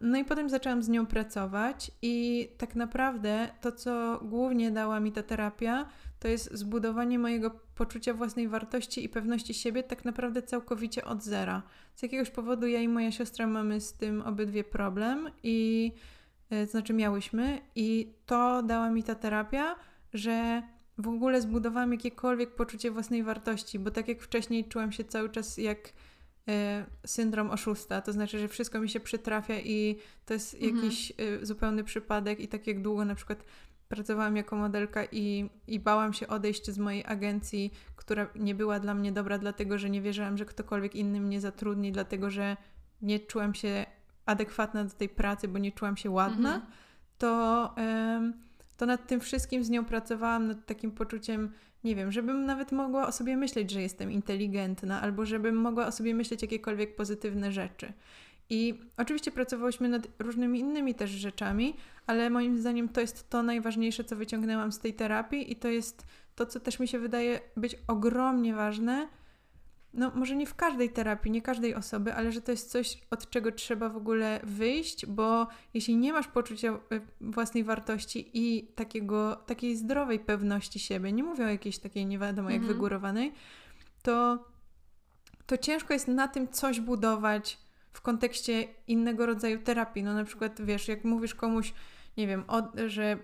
No i potem zaczęłam z nią pracować i tak naprawdę to, co głównie dała mi ta terapia, to jest zbudowanie mojego poczucia własnej wartości i pewności siebie tak naprawdę całkowicie od zera. Z jakiegoś powodu ja i moja siostra mamy z tym obydwie problem i e, to znaczy miałyśmy i to dała mi ta terapia, że w ogóle zbudowałam jakiekolwiek poczucie własnej wartości, bo tak jak wcześniej czułam się cały czas jak e, syndrom oszusta, to znaczy, że wszystko mi się przytrafia i to jest Mhm. jakiś e, zupełny przypadek i tak jak długo na przykład pracowałam jako modelka i, i bałam się odejść z mojej agencji, która nie była dla mnie dobra, dlatego że nie wierzyłam, że ktokolwiek inny mnie zatrudni, dlatego że nie czułam się adekwatna do tej pracy, bo nie czułam się ładna, Mhm. to, to nad tym wszystkim z nią pracowałam, nad takim poczuciem, nie wiem, żebym nawet mogła o sobie myśleć, że jestem inteligentna, albo żebym mogła o sobie myśleć jakiekolwiek pozytywne rzeczy. I oczywiście pracowałyśmy nad różnymi innymi też rzeczami, ale moim zdaniem to jest to najważniejsze, co wyciągnęłam z tej terapii, i to jest to, co też mi się wydaje być ogromnie ważne, no może nie w każdej terapii, nie każdej osoby, ale że to jest coś, od czego trzeba w ogóle wyjść, bo jeśli nie masz poczucia e, własnej wartości i takiego, takiej zdrowej pewności siebie, nie mówię o jakiejś takiej nie wiadomo jak mhm. wygórowanej, to, to ciężko jest na tym coś budować w kontekście innego rodzaju terapii. No na przykład, wiesz, jak mówisz komuś, nie wiem, od, że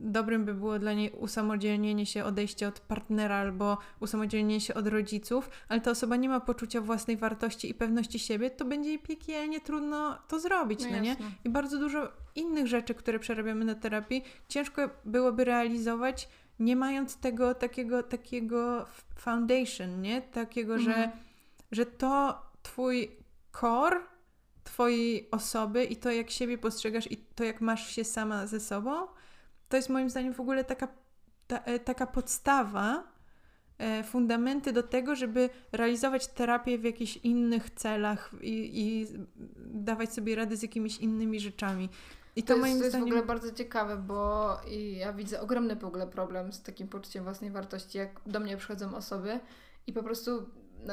dobrym by było dla niej usamodzielnienie się, odejście od partnera albo usamodzielnienie się od rodziców, ale ta osoba nie ma poczucia własnej wartości i pewności siebie, to będzie jej piekielnie trudno to zrobić, no, no nie? I bardzo dużo innych rzeczy, które przerabiamy na terapii, ciężko byłoby realizować nie mając tego takiego, takiego foundation, nie? Takiego, mhm. że, że to twój core Twojej osoby i to, jak siebie postrzegasz i to, jak masz się sama ze sobą, to jest moim zdaniem w ogóle taka, ta, e, taka podstawa, e, fundamenty do tego, żeby realizować terapię w jakichś innych celach i, i dawać sobie radę z jakimiś innymi rzeczami. I to, to, jest, to jest w ogóle bardzo ciekawe, bo ja widzę ogromny w ogóle problem z takim poczuciem własnej wartości, jak do mnie przychodzą osoby i po prostu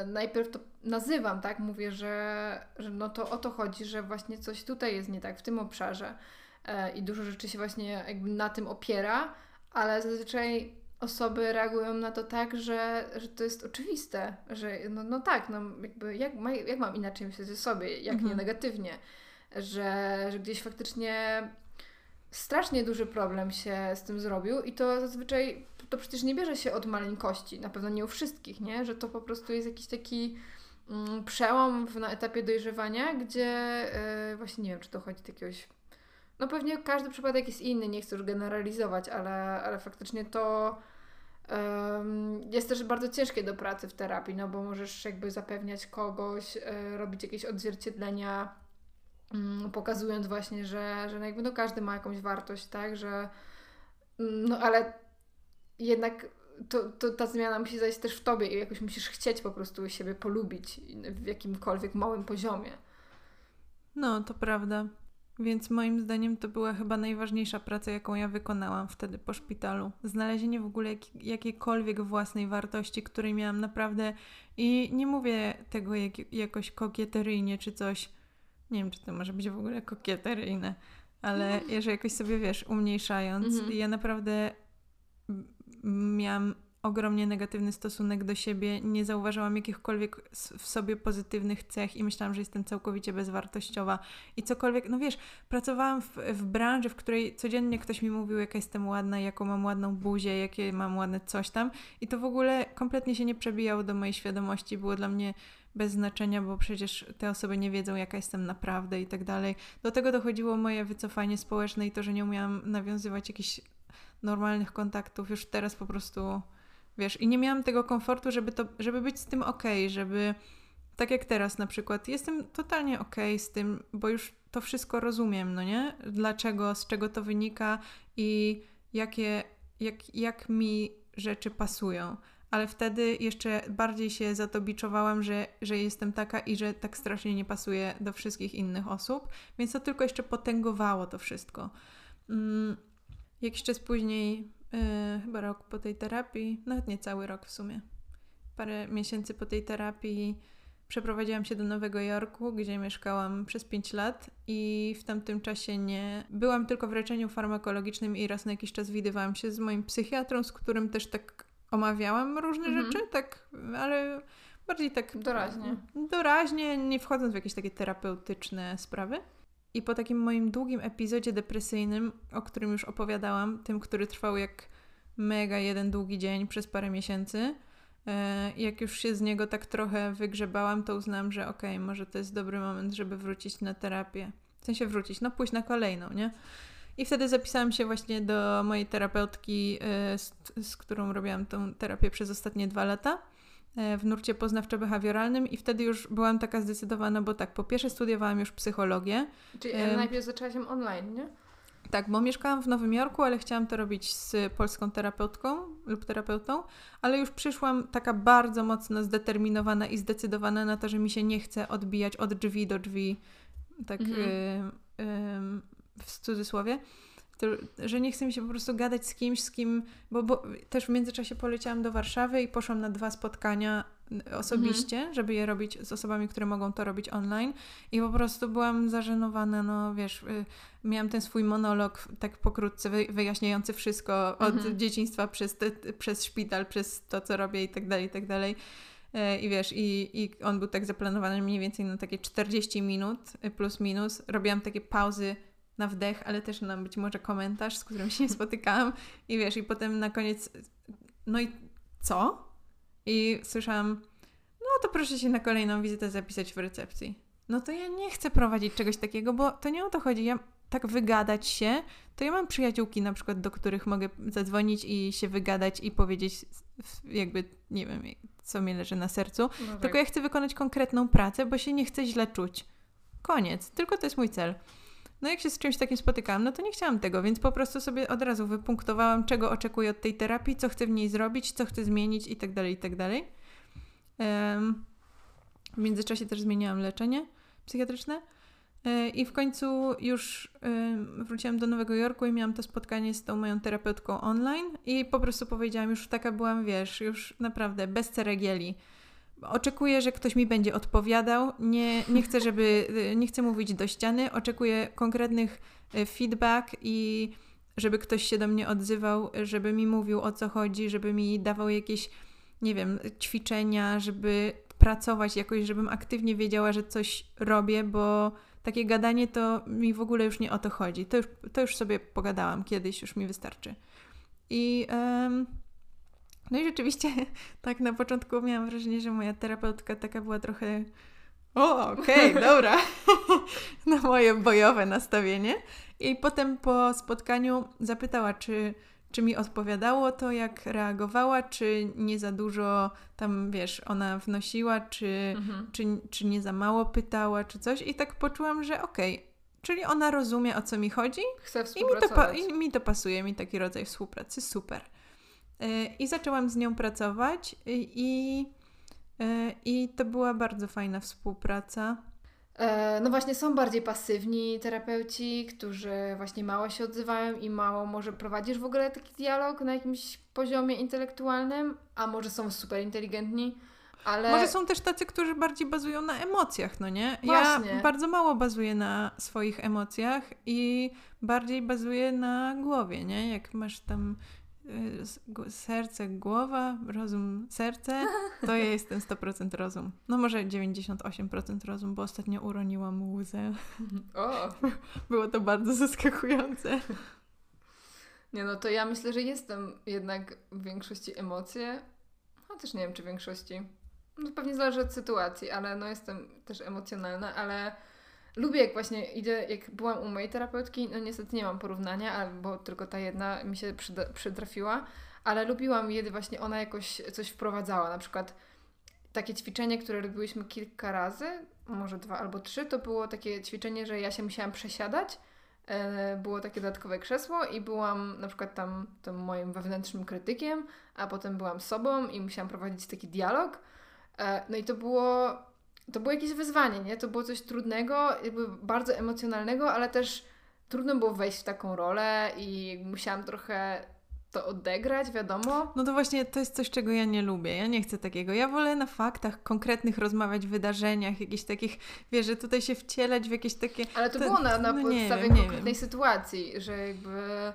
najpierw to nazywam, tak? Mówię, że, że no to o to chodzi, że właśnie coś tutaj jest nie tak w tym obszarze e, i dużo rzeczy się właśnie jakby na tym opiera, ale zazwyczaj osoby reagują na to tak, że, że to jest oczywiste, że no, no tak, no jakby jak, jak mam inaczej myśleć o sobie, jak mhm. nie negatywnie, że, że gdzieś faktycznie strasznie duży problem się z tym zrobił i to zazwyczaj to przecież nie bierze się od maleńkości, na pewno nie u wszystkich, nie? Że to po prostu jest jakiś taki mm, przełom w, na etapie dojrzewania, gdzie yy, właśnie nie wiem, czy to chodzi do jakiegoś. No pewnie każdy przypadek jest inny, nie chcę już generalizować, ale, ale faktycznie to jest też bardzo ciężkie do pracy w terapii, no bo możesz jakby zapewniać kogoś, yy, robić jakieś odzwierciedlenia, pokazując właśnie, że, że no jakby no każdy ma jakąś wartość, tak, że mm, no ale jednak to, to ta zmiana musi zajść też w tobie i jakoś musisz chcieć po prostu siebie polubić w jakimkolwiek małym poziomie. No, to prawda. Więc moim zdaniem to była chyba najważniejsza praca, jaką ja wykonałam wtedy po szpitalu. Znalezienie w ogóle jak, jakiejkolwiek własnej wartości, której miałam naprawdę. I nie mówię tego jak, jakoś kokieteryjnie czy coś. Nie wiem, czy to może być w ogóle kokieteryjne, ale jeżeli jakoś sobie wiesz, umniejszając, mhm. ja naprawdę miałam ogromnie negatywny stosunek do siebie, nie zauważałam jakichkolwiek w sobie pozytywnych cech i myślałam, że jestem całkowicie bezwartościowa. I cokolwiek, no wiesz, pracowałam w, w branży, w której codziennie ktoś mi mówił, jaka jestem ładna, jaką mam ładną buzię, jakie mam ładne coś tam. I to w ogóle kompletnie się nie przebijało do mojej świadomości, było dla mnie bez znaczenia, bo przecież te osoby nie wiedzą, jaka jestem naprawdę i tak dalej. Do tego dochodziło moje wycofanie społeczne i to, że nie umiałam nawiązywać jakichś normalnych kontaktów już teraz po prostu, wiesz, i nie miałam tego komfortu, żeby, to, żeby być z tym ok, żeby tak jak teraz na przykład, jestem totalnie ok z tym, bo już to wszystko rozumiem, no nie? Dlaczego, z czego to wynika i jakie, jak, jak mi rzeczy pasują. Ale wtedy jeszcze bardziej się za to że, że jestem taka i że tak strasznie nie pasuje do wszystkich innych osób, więc to tylko jeszcze potęgowało to wszystko. Mm, Jakiś czas później, yy, chyba rok po tej terapii, nawet nie cały rok w sumie, parę miesięcy po tej terapii przeprowadziłam się do Nowego Jorku, gdzie mieszkałam przez 5 lat i w tamtym czasie nie byłam tylko w leczeniu farmakologicznym i raz na jakiś czas widywałam się z moim psychiatrą, z którym też tak omawiałam różne mhm. rzeczy, tak, ale bardziej tak doraźnie. Doraźnie, nie wchodząc w jakieś takie terapeutyczne sprawy. I po takim moim długim epizodzie depresyjnym, o którym już opowiadałam, tym, który trwał jak mega jeden długi dzień przez parę miesięcy, e, jak już się z niego tak trochę wygrzebałam, to uznałam, że okej, okay, może to jest dobry moment, żeby wrócić na terapię. W sensie wrócić, no pójść na kolejną, nie? I wtedy zapisałam się właśnie do mojej terapeutki, e, z, z którą robiłam tą terapię przez ostatnie dwa lata. E, w nurcie poznawczo-behawioralnym i wtedy już byłam taka zdecydowana, bo tak, po pierwsze studiowałam już psychologię. Czyli e, najpierw zaczęłaś ją online, nie? Tak, bo mieszkałam w Nowym Jorku, ale chciałam to robić z polską terapeutką lub terapeutą, ale już przyszłam taka bardzo mocno zdeterminowana i zdecydowana na to, że mi się nie chce odbijać od drzwi do drzwi, tak mhm. y, y, w cudzysłowie to, że nie chce mi się po prostu gadać z kimś, z kim, bo, bo też w międzyczasie poleciałam do Warszawy i poszłam na dwa spotkania osobiście, mhm. żeby je robić z osobami, które mogą to robić online i po prostu byłam zażenowana, no wiesz, y, miałam ten swój monolog tak pokrótce wyjaśniający wszystko od mhm. dzieciństwa przez, te, przez szpital, przez to, co robię i tak dalej, i tak dalej. E, I wiesz, i, i on był tak zaplanowany mniej więcej na takie 40 minut y, plus minus. Robiłam takie pauzy na wdech, ale też na być może komentarz, z którym się nie spotykałam. I wiesz, i potem na koniec, no i co? I słyszałam, no to proszę się na kolejną wizytę zapisać w recepcji. No to ja nie chcę prowadzić czegoś takiego, bo to nie o to chodzi. Ja tak wygadać się, to ja mam przyjaciółki na przykład, do których mogę zadzwonić i się wygadać i powiedzieć jakby, nie wiem, co mi leży na sercu. No tak. Tylko ja chcę wykonać konkretną pracę, bo się nie chcę źle czuć. Koniec. Tylko to jest mój cel. No jak się z czymś takim spotykałam, no to nie chciałam tego, więc po prostu sobie od razu wypunktowałam, czego oczekuję od tej terapii, co chcę w niej zrobić, co chcę zmienić i tak dalej, i tak. W międzyczasie też zmieniałam leczenie psychiatryczne. E, I w końcu już wróciłam do Nowego Jorku i miałam to spotkanie z tą moją terapeutką online i po prostu powiedziałam, już taka byłam, wiesz, już naprawdę bez ceregieli oczekuję, że ktoś mi będzie odpowiadał. Nie, nie chcę, żeby, nie chcę mówić do ściany. Oczekuję konkretnych e, feedback i żeby ktoś się do mnie odzywał, żeby mi mówił o co chodzi, żeby mi dawał jakieś, nie wiem, ćwiczenia, żeby pracować jakoś, żebym aktywnie wiedziała, że coś robię, bo takie gadanie to mi w ogóle już nie o to chodzi. To już, to już sobie pogadałam kiedyś, już mi wystarczy. I um, no i rzeczywiście tak na początku miałam wrażenie, że moja terapeutka taka była trochę o, okej, okay, dobra, na moje bojowe nastawienie. I potem po spotkaniu zapytała, czy, czy mi odpowiadało to, jak reagowała, czy nie za dużo tam, wiesz, ona wnosiła, czy, mhm. czy, czy nie za mało pytała, czy coś. I tak poczułam, że okej, okay, czyli ona rozumie, o co mi chodzi. Chce I mi, to, I mi to pasuje, mi taki rodzaj współpracy, super. I zaczęłam z nią pracować i, i to była bardzo fajna współpraca. E, no właśnie są bardziej pasywni terapeuci, którzy właśnie mało się odzywają i mało może prowadzisz w ogóle taki dialog na jakimś poziomie intelektualnym, a może są super inteligentni. Ale... Może są też tacy, którzy bardziej bazują na emocjach, no nie? Właśnie. Ja bardzo mało bazuję na swoich emocjach i bardziej bazuję na głowie, nie? Jak masz tam Y, serce, głowa, rozum, serce, to ja jestem 100% rozum. No może 98% rozum, bo ostatnio uroniłam łzę. O! Było to bardzo zaskakujące. Nie no, to ja myślę, że jestem jednak w większości emocje, chociaż nie wiem, czy w większości. No pewnie zależy od sytuacji, ale no jestem też emocjonalna, ale Lubię, jak właśnie idę, jak byłam u mojej terapeutki, no niestety nie mam porównania, bo tylko ta jedna mi się przyda, przytrafiła, ale lubiłam, kiedy właśnie ona jakoś coś wprowadzała, na przykład takie ćwiczenie, które robiłyśmy kilka razy, może dwa albo trzy, to było takie ćwiczenie, że ja się musiałam przesiadać, e, było takie dodatkowe krzesło i byłam na przykład tam tym moim wewnętrznym krytykiem, a potem byłam sobą i musiałam prowadzić taki dialog. E, no i to było to było jakieś wyzwanie, nie? To było coś trudnego, jakby bardzo emocjonalnego, ale też trudno było wejść w taką rolę i musiałam trochę to odegrać, wiadomo. No to właśnie to jest coś, czego ja nie lubię. Ja nie chcę takiego. Ja wolę na faktach konkretnych rozmawiać, wydarzeniach, jakichś takich, wiesz, że tutaj się wcielać w jakieś takie... Ale to, to było na, na no podstawie wiem, konkretnej sytuacji, że jakby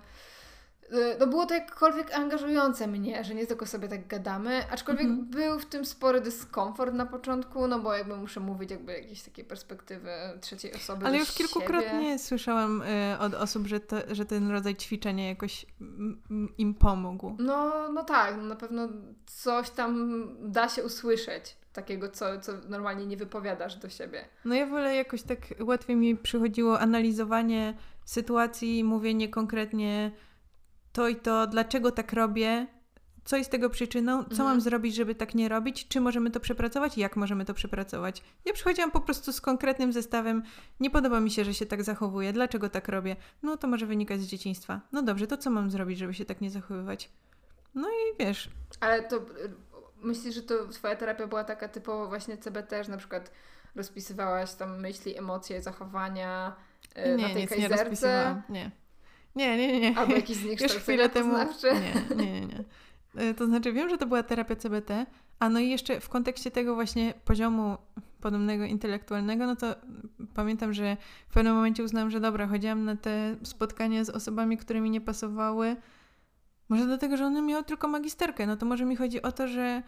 no było to jakkolwiek angażujące mnie, że nie tylko sobie tak gadamy, aczkolwiek mm -hmm. był w tym spory dyskomfort na początku, no bo jakby muszę mówić jakby jakiejś takiej perspektywy trzeciej osoby Ale już kilkukrotnie siebie. słyszałam y, od osób, że, to, że ten rodzaj ćwiczenia jakoś im pomógł. No, no tak, no na pewno coś tam da się usłyszeć takiego, co, co normalnie nie wypowiadasz do siebie. No ja wolę jakoś tak łatwiej mi przychodziło analizowanie sytuacji, mówienie konkretnie to i to, dlaczego tak robię, co jest tego przyczyną, co mhm. mam zrobić, żeby tak nie robić, czy możemy to przepracować, jak możemy to przepracować. Ja przychodziłam po prostu z konkretnym zestawem, nie podoba mi się, że się tak zachowuję, dlaczego tak robię? No to może wynikać z dzieciństwa. No dobrze, to co mam zrobić, żeby się tak nie zachowywać? No i wiesz. Ale to y, myślisz, że to twoja terapia była taka typowo właśnie CBT, że na przykład rozpisywałaś tam myśli, emocje, zachowania yy, nie, na tej nic kajzerce? Nie, nie. Nie, nie, nie. Albo jakiś Już chwilę temu. Nie, nie, nie, nie. E, to znaczy, wiem, że to była terapia CBT, a no i jeszcze w kontekście tego właśnie poziomu podobnego intelektualnego, no to pamiętam, że w pewnym momencie uznałam, że dobra, chodziłam na te spotkania z osobami, które mi nie pasowały. Może dlatego, że one miały tylko magisterkę. No to może mi chodzi o to, że,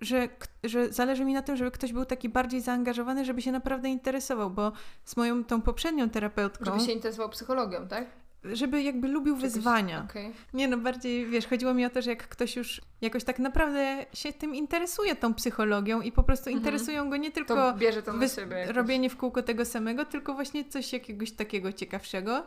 że, że zależy mi na tym, żeby ktoś był taki bardziej zaangażowany, żeby się naprawdę interesował, bo z moją tą poprzednią terapeutką. Żeby się interesował psychologią, tak? Żeby jakby lubił wyzwania. Okay. Nie no, bardziej, wiesz, chodziło mi o to, że jak ktoś już jakoś tak naprawdę się tym interesuje, tą psychologią i po prostu mhm. interesują go nie tylko to bierze to na siebie robienie w kółko tego samego, tylko właśnie coś jakiegoś takiego ciekawszego,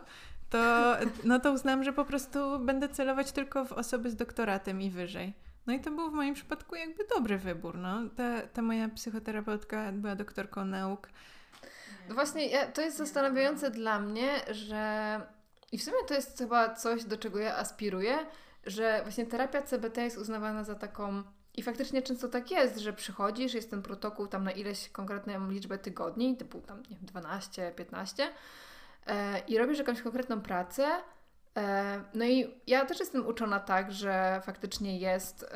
to, no to uznam, że po prostu będę celować tylko w osoby z doktoratem i wyżej. No i to był w moim przypadku jakby dobry wybór, no. Ta, ta moja psychoterapeutka była doktorką nauk. No właśnie, ja, to jest zastanawiające dla mnie, że i w sumie to jest chyba coś, do czego ja aspiruję, że właśnie terapia CBT jest uznawana za taką. I faktycznie często tak jest, że przychodzisz, jest ten protokół tam na ileś konkretną liczbę tygodni, typu tam nie wiem, 12, 15 e, i robisz jakąś konkretną pracę. E, no i ja też jestem uczona tak, że faktycznie jest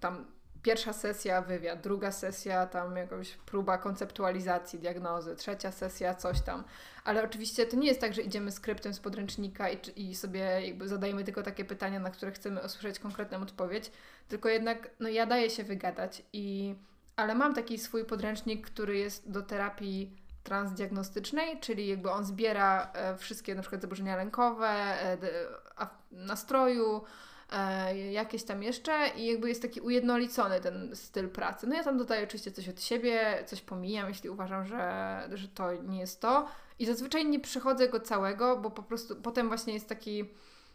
tam pierwsza sesja wywiad, druga sesja tam jakaś próba konceptualizacji diagnozy, trzecia sesja coś tam. Ale oczywiście to nie jest tak, że idziemy skryptem z podręcznika i, i sobie jakby zadajemy tylko takie pytania, na które chcemy usłyszeć konkretną odpowiedź, tylko jednak no ja daję się wygadać i ale mam taki swój podręcznik, który jest do terapii transdiagnostycznej, czyli jakby on zbiera e, wszystkie na przykład zaburzenia lękowe, e, nastroju, jakieś tam jeszcze i jakby jest taki ujednolicony ten styl pracy. No ja tam dodaję oczywiście coś od siebie, coś pomijam, jeśli uważam, że, że to nie jest to. I zazwyczaj nie przychodzę go całego, bo po prostu potem właśnie jest taki,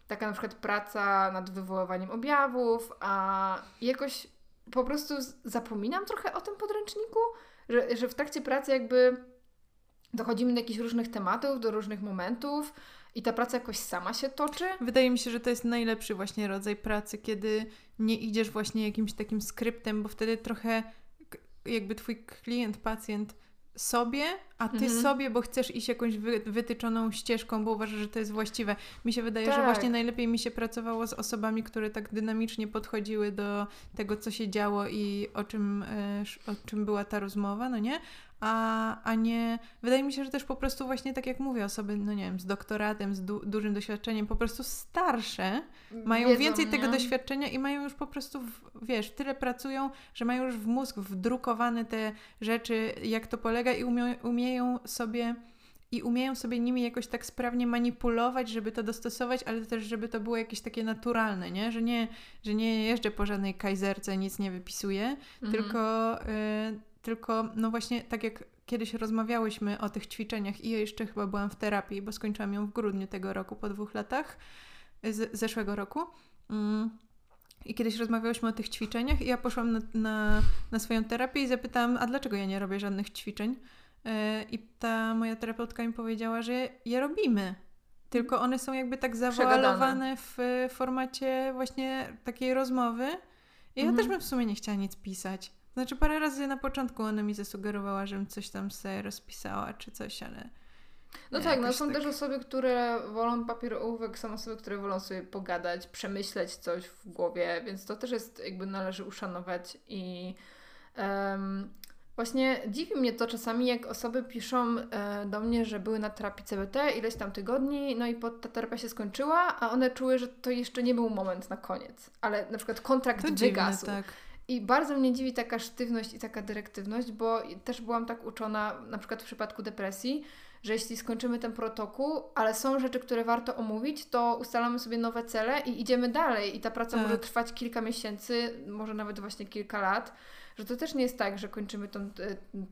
taka na przykład praca nad wywoływaniem objawów, a jakoś po prostu zapominam trochę o tym podręczniku, że, że w trakcie pracy jakby dochodzimy do jakichś różnych tematów, do różnych momentów i ta praca jakoś sama się toczy? Wydaje mi się, że to jest najlepszy właśnie rodzaj pracy, kiedy nie idziesz właśnie jakimś takim skryptem, bo wtedy trochę jakby twój klient, pacjent sobie, a ty mhm. sobie, bo chcesz iść jakąś wy, wytyczoną ścieżką, bo uważasz, że to jest właściwe. Mi się wydaje, tak. że właśnie najlepiej mi się pracowało z osobami, które tak dynamicznie podchodziły do tego, co się działo i o czym, e, o czym była ta rozmowa, no nie? A, a nie. Wydaje mi się, że też po prostu właśnie tak jak mówię, osoby, no nie wiem, z doktoratem, z du dużym doświadczeniem, po prostu starsze, mają Wiedzą, więcej nie? tego doświadczenia i mają już po prostu, w, wiesz, tyle pracują, że mają już w mózg wdrukowane te rzeczy, jak to polega i umie umieją sobie i umieją sobie nimi jakoś tak sprawnie manipulować, żeby to dostosować, ale też, żeby to było jakieś takie naturalne, nie? Że nie, że nie jeżdżę po żadnej kajzerce, nic nie wypisuję, mhm. tylko, y, tylko, no właśnie, tak jak kiedyś rozmawiałyśmy o tych ćwiczeniach i ja jeszcze chyba byłam w terapii, bo skończyłam ją w grudniu tego roku, po dwóch latach, z zeszłego roku. Mm. I kiedyś rozmawiałyśmy o tych ćwiczeniach i ja poszłam na, na, na swoją terapię i zapytałam, a dlaczego ja nie robię żadnych ćwiczeń? Yy, I ta moja terapeutka mi powiedziała, że je robimy, tylko one są jakby tak zawoalowane w formacie właśnie takiej rozmowy. I ja mhm. też bym w sumie nie chciała nic pisać. Znaczy parę razy na początku ona mi zasugerowała, żebym coś tam sobie rozpisała czy coś, ale... No tak, no są tak... też osoby, które wolą papier ołówek, są osoby, które wolą sobie pogadać, przemyśleć coś w głowie, więc to też jest jakby należy uszanować i um, właśnie dziwi mnie to czasami, jak osoby piszą e, do mnie, że były na terapii CBT ileś tam tygodni, no i pod, ta terapia się skończyła, a one czuły, że to jeszcze nie był moment na koniec, ale na przykład kontrakt to wygasł. Dziwne, tak. I bardzo mnie dziwi taka sztywność i taka dyrektywność, bo też byłam tak uczona, na przykład w przypadku depresji, że jeśli skończymy ten protokół, ale są rzeczy, które warto omówić, to ustalamy sobie nowe cele i idziemy dalej. I ta praca tak. może trwać kilka miesięcy, może nawet właśnie kilka lat że to też nie jest tak, że kończymy tą,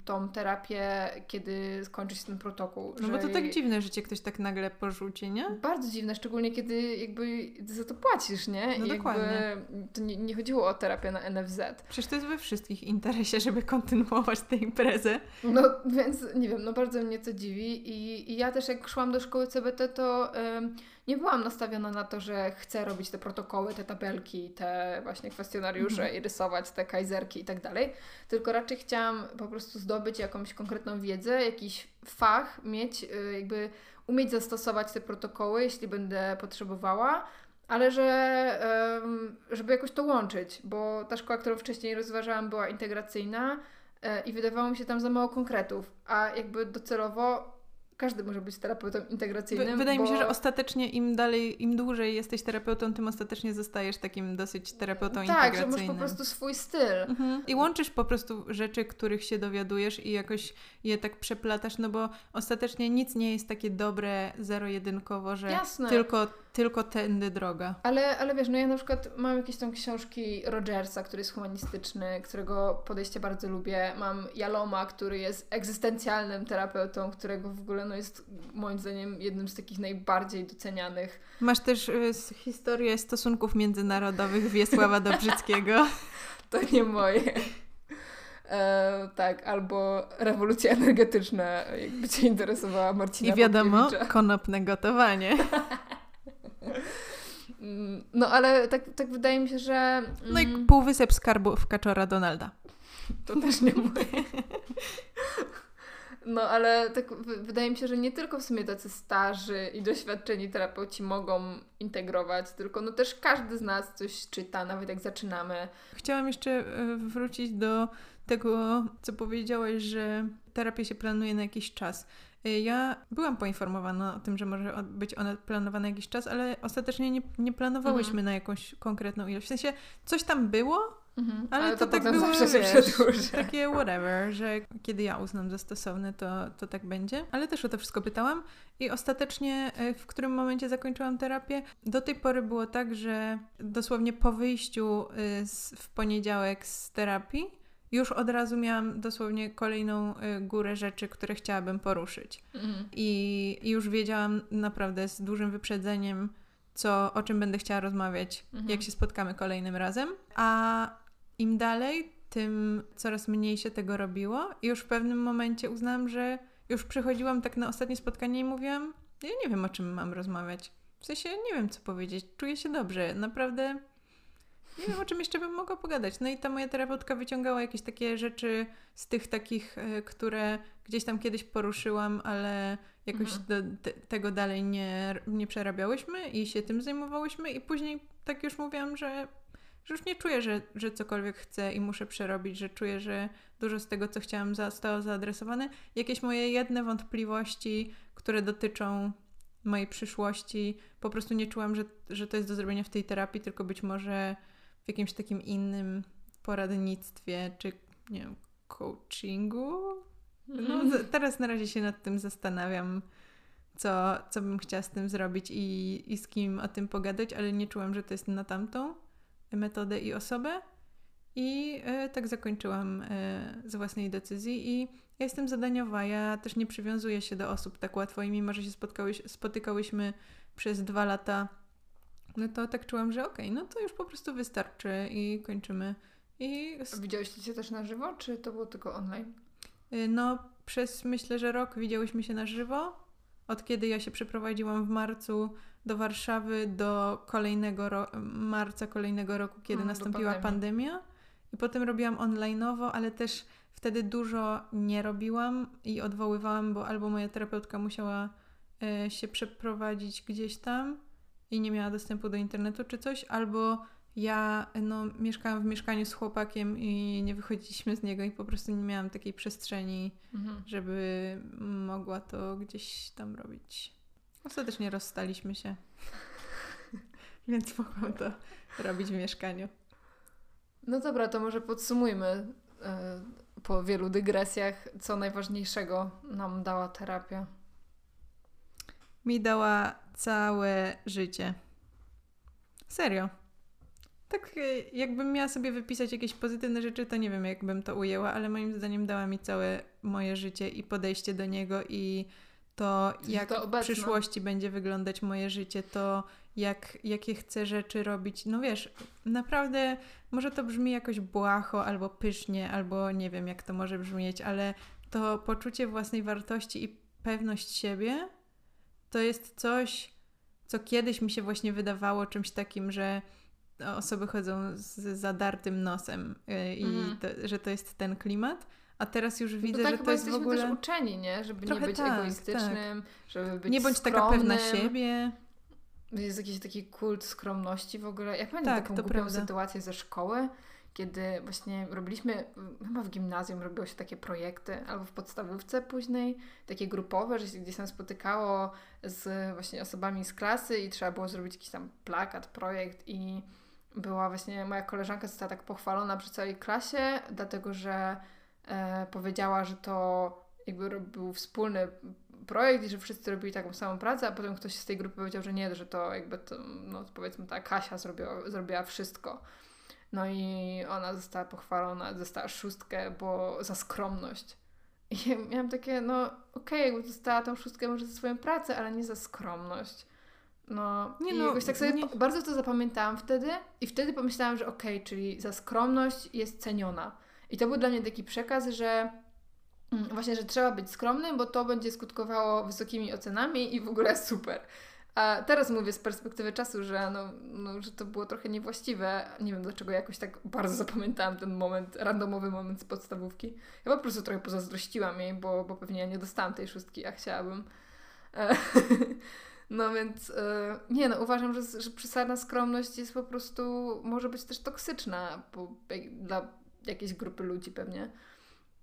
tą terapię, kiedy skończy się ten protokół. No bo to tak dziwne, że cię ktoś tak nagle porzuci, nie? Bardzo dziwne, szczególnie kiedy jakby za to płacisz, nie? No dokładnie. To nie, nie, chodziło o terapię na NFZ. Przecież to jest we wszystkich interesie, żeby kontynuować tę imprezę. No więc nie wiem, no bardzo mnie to dziwi i, i ja też jak szłam do szkoły CBT, to nie byłam nastawiona na to, że chcę robić te protokoły, te tabelki, te właśnie kwestionariusze mhm. i rysować te kajzerki i tak dalej, tylko raczej chciałam po prostu zdobyć jakąś konkretną wiedzę, jakiś fach, mieć y, jakby umieć zastosować te protokoły, jeśli będę potrzebowała, ale że żeby jakoś to łączyć, bo ta szkoła, którą wcześniej rozważałam, była integracyjna e, i wydawało mi się tam za mało konkretów, a jakby docelowo każdy może być terapeutą integracyjnym. Wydaje bo... mi się, że ostatecznie im dalej, im dłużej jesteś terapeutą, tym ostatecznie zostajesz takim dosyć terapeutą tak, integracyjnym. Tak, że masz po prostu swój styl. Mhm. I łączysz po prostu rzeczy, których się dowiadujesz i jakoś je tak przeplatasz, no bo ostatecznie nic nie jest takie dobre zero-jedynkowo, że Jasne. tylko tylko tędy droga. Ale, ale wiesz, no ja na przykład mam jakieś tam książki Rogersa, który jest humanistyczny, którego podejście bardzo lubię. Mam Jaloma, który jest egzystencjalnym terapeutą, którego w ogóle no, jest moim zdaniem jednym z takich najbardziej docenianych. Masz też y, historię stosunków międzynarodowych Wiesława Dobrzyckiego. to nie moje. E, tak, albo rewolucja energetyczna, jakby Cię interesowała Marcina I wiadomo, konopne gotowanie. Mm, no ale tak, tak wydaje mi się, że... No i mm, półwysep skarbów kaczora Donalda. To też nie moje. No ale tak wydaje mi się, że nie tylko w sumie tacy starzy i doświadczeni terapeuci mogą integrować, tylko no też każdy z nas coś czyta, nawet jak zaczynamy. Chciałam jeszcze e, wrócić do tego, co powiedziałaś, że terapię się planuje na jakiś czas. Y, ja byłam poinformowana o tym, że może być ona planowana jakiś czas, ale ostatecznie nie, nie planowałyśmy mhm. na jakąś konkretną ilość. W sensie coś tam było, mhm. ale, ale, to, to tak było, wiesz, takie whatever, że kiedy ja uznam za stosowne, to, to tak będzie. Ale też o to wszystko pytałam i ostatecznie y, w którym momencie zakończyłam terapię, do tej pory było tak, że dosłownie po wyjściu y, z, w poniedziałek z terapii już od razu miałam dosłownie kolejną y, górę rzeczy, które chciałabym poruszyć. Mhm. I, już wiedziałam naprawdę z dużym wyprzedzeniem, co, o czym będę chciała rozmawiać, mhm. jak się spotkamy kolejnym razem. A im dalej, tym coraz mniej się tego robiło. I już w pewnym momencie uznałam, że już przychodziłam tak na ostatnie spotkanie i mówiłam, ja nie wiem, o czym mam rozmawiać. W sensie nie wiem, co powiedzieć. Czuję się dobrze. Naprawdę nie wiem, o czym jeszcze bym mogła pogadać. No i ta moja terapeutka wyciągała jakieś takie rzeczy z tych takich, e, które gdzieś tam kiedyś poruszyłam, ale jakoś mhm. do, te, tego dalej nie, nie przerabiałyśmy i się tym zajmowałyśmy i później tak już mówiłam, że, że już nie czuję, że, że cokolwiek chcę i muszę przerobić, że czuję, że dużo z tego, co chciałam, zostało zaadresowane. Jakieś moje jedne wątpliwości, które dotyczą mojej przyszłości, po prostu nie czułam, że, że to jest do zrobienia w tej terapii, tylko być może w jakimś takim innym poradnictwie, czy nie wiem, coachingu. No, mhm. teraz na razie się nad tym zastanawiam, co, co bym chciała z tym zrobić i, i z kim o tym pogadać, ale nie czułam, że to jest na tamtą metodę i osobę. I e, tak zakończyłam e, z własnej decyzji i ja jestem zadaniowa, ja też nie przywiązuję się do osób tak łatwo i mimo, że się spotykałyśmy przez dwa lata no to tak czułam, że okej, okay, no to już po prostu wystarczy i kończymy. I... Widziałyście się też na żywo, czy to było tylko online? Y, no, przez myślę, że rok widziałyśmy się na żywo. Od kiedy ja się przeprowadziłam w marcu do Warszawy do kolejnego ro- marca kolejnego roku, kiedy hmm, nastąpiła pandemia. I potem robiłam online'owo, ale też wtedy dużo nie robiłam i odwoływałam, bo albo moja terapeutka musiała y, się przeprowadzić gdzieś tam, i nie miała dostępu do internetu czy coś, albo ja no, mieszkałam w mieszkaniu z chłopakiem i nie wychodziliśmy z niego i po prostu nie miałam takiej przestrzeni, mhm. żeby mogła to gdzieś tam robić. Ostatecznie rozstaliśmy się, więc mogłam to robić w mieszkaniu. No dobra, to może podsumujmy yy, po wielu dygresjach, co najważniejszego nam dała terapia. Mi dała całe życie. Serio. Tak e, jakbym miała sobie wypisać jakieś pozytywne rzeczy, to nie wiem, jakbym to ujęła, ale moim zdaniem dała mi całe moje życie i podejście do niego i to, jak to w przyszłości będzie wyglądać moje życie, to jak, jakie chcę rzeczy robić. No wiesz, naprawdę może to brzmi jakoś błaho albo pysznie, albo nie wiem, jak to może brzmieć, ale to poczucie własnej wartości i pewność siebie to jest coś, co kiedyś mi się właśnie wydawało czymś takim, że osoby chodzą z zadartym nosem y, i mhm. to, że to jest ten klimat, A teraz już No widzę, to tak że to jest w jesteśmy ogóle... też uczeni, nie? Żeby Trochę nie być tak, egoistycznym, żeby być Nie bądź skromnym. taka pewna siebie. Jest jakiś taki kult skromności w ogóle. Ja pamiętam Tak, taką głupią prawda. sytuację ze szkoły, kiedy właśnie robiliśmy, chyba w gimnazjum robiło się takie projekty, albo w podstawówce później, takie grupowe, że się gdzieś tam spotykało z właśnie osobami z klasy i trzeba było zrobić jakiś tam plakat, projekt i była właśnie, moja koleżanka została tak pochwalona przy całej klasie, dlatego że powiedziała, że to jakby był wspólny projekt i że wszyscy robili taką samą pracę, a potem ktoś z tej grupy powiedział, że nie, że to jakby to, no powiedzmy ta Kasia zrobiła, zrobiła wszystko. No i ona została pochwalona, dostała szóstkę, bo za skromność. I ja miałam takie, no okej, jakby dostała tą szóstkę może za swoją pracę, ale nie za skromność. No, Nie i no, jakoś tak sobie nie- bardzo to zapamiętałam wtedy i wtedy pomyślałam, że okej, czyli za skromność jest ceniona. I to był dla mnie taki przekaz, że mm, właśnie, że trzeba być skromnym, bo to będzie skutkowało wysokimi ocenami i w ogóle super. A teraz mówię z perspektywy czasu, że, no, no, że to było trochę niewłaściwe. Nie wiem dlaczego jakoś tak bardzo zapamiętałam ten moment, randomowy moment z podstawówki. Ja po prostu trochę pozazdrościłam jej, bo, bo pewnie ja nie dostałam tej szóstki, a chciałabym. E, No więc e, nie no, uważam, że, że przesadna skromność jest po prostu, może być też toksyczna jak- dla jakiejś grupy ludzi pewnie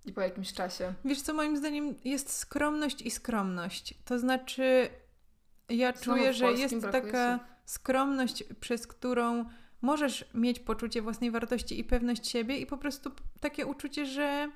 i po jakimś czasie. Wiesz co, moim zdaniem jest skromność i skromność. To znaczy, ja Znowu czuję, że jest taka słów. skromność, przez którą możesz mieć poczucie własnej wartości i pewność siebie i po prostu takie uczucie, że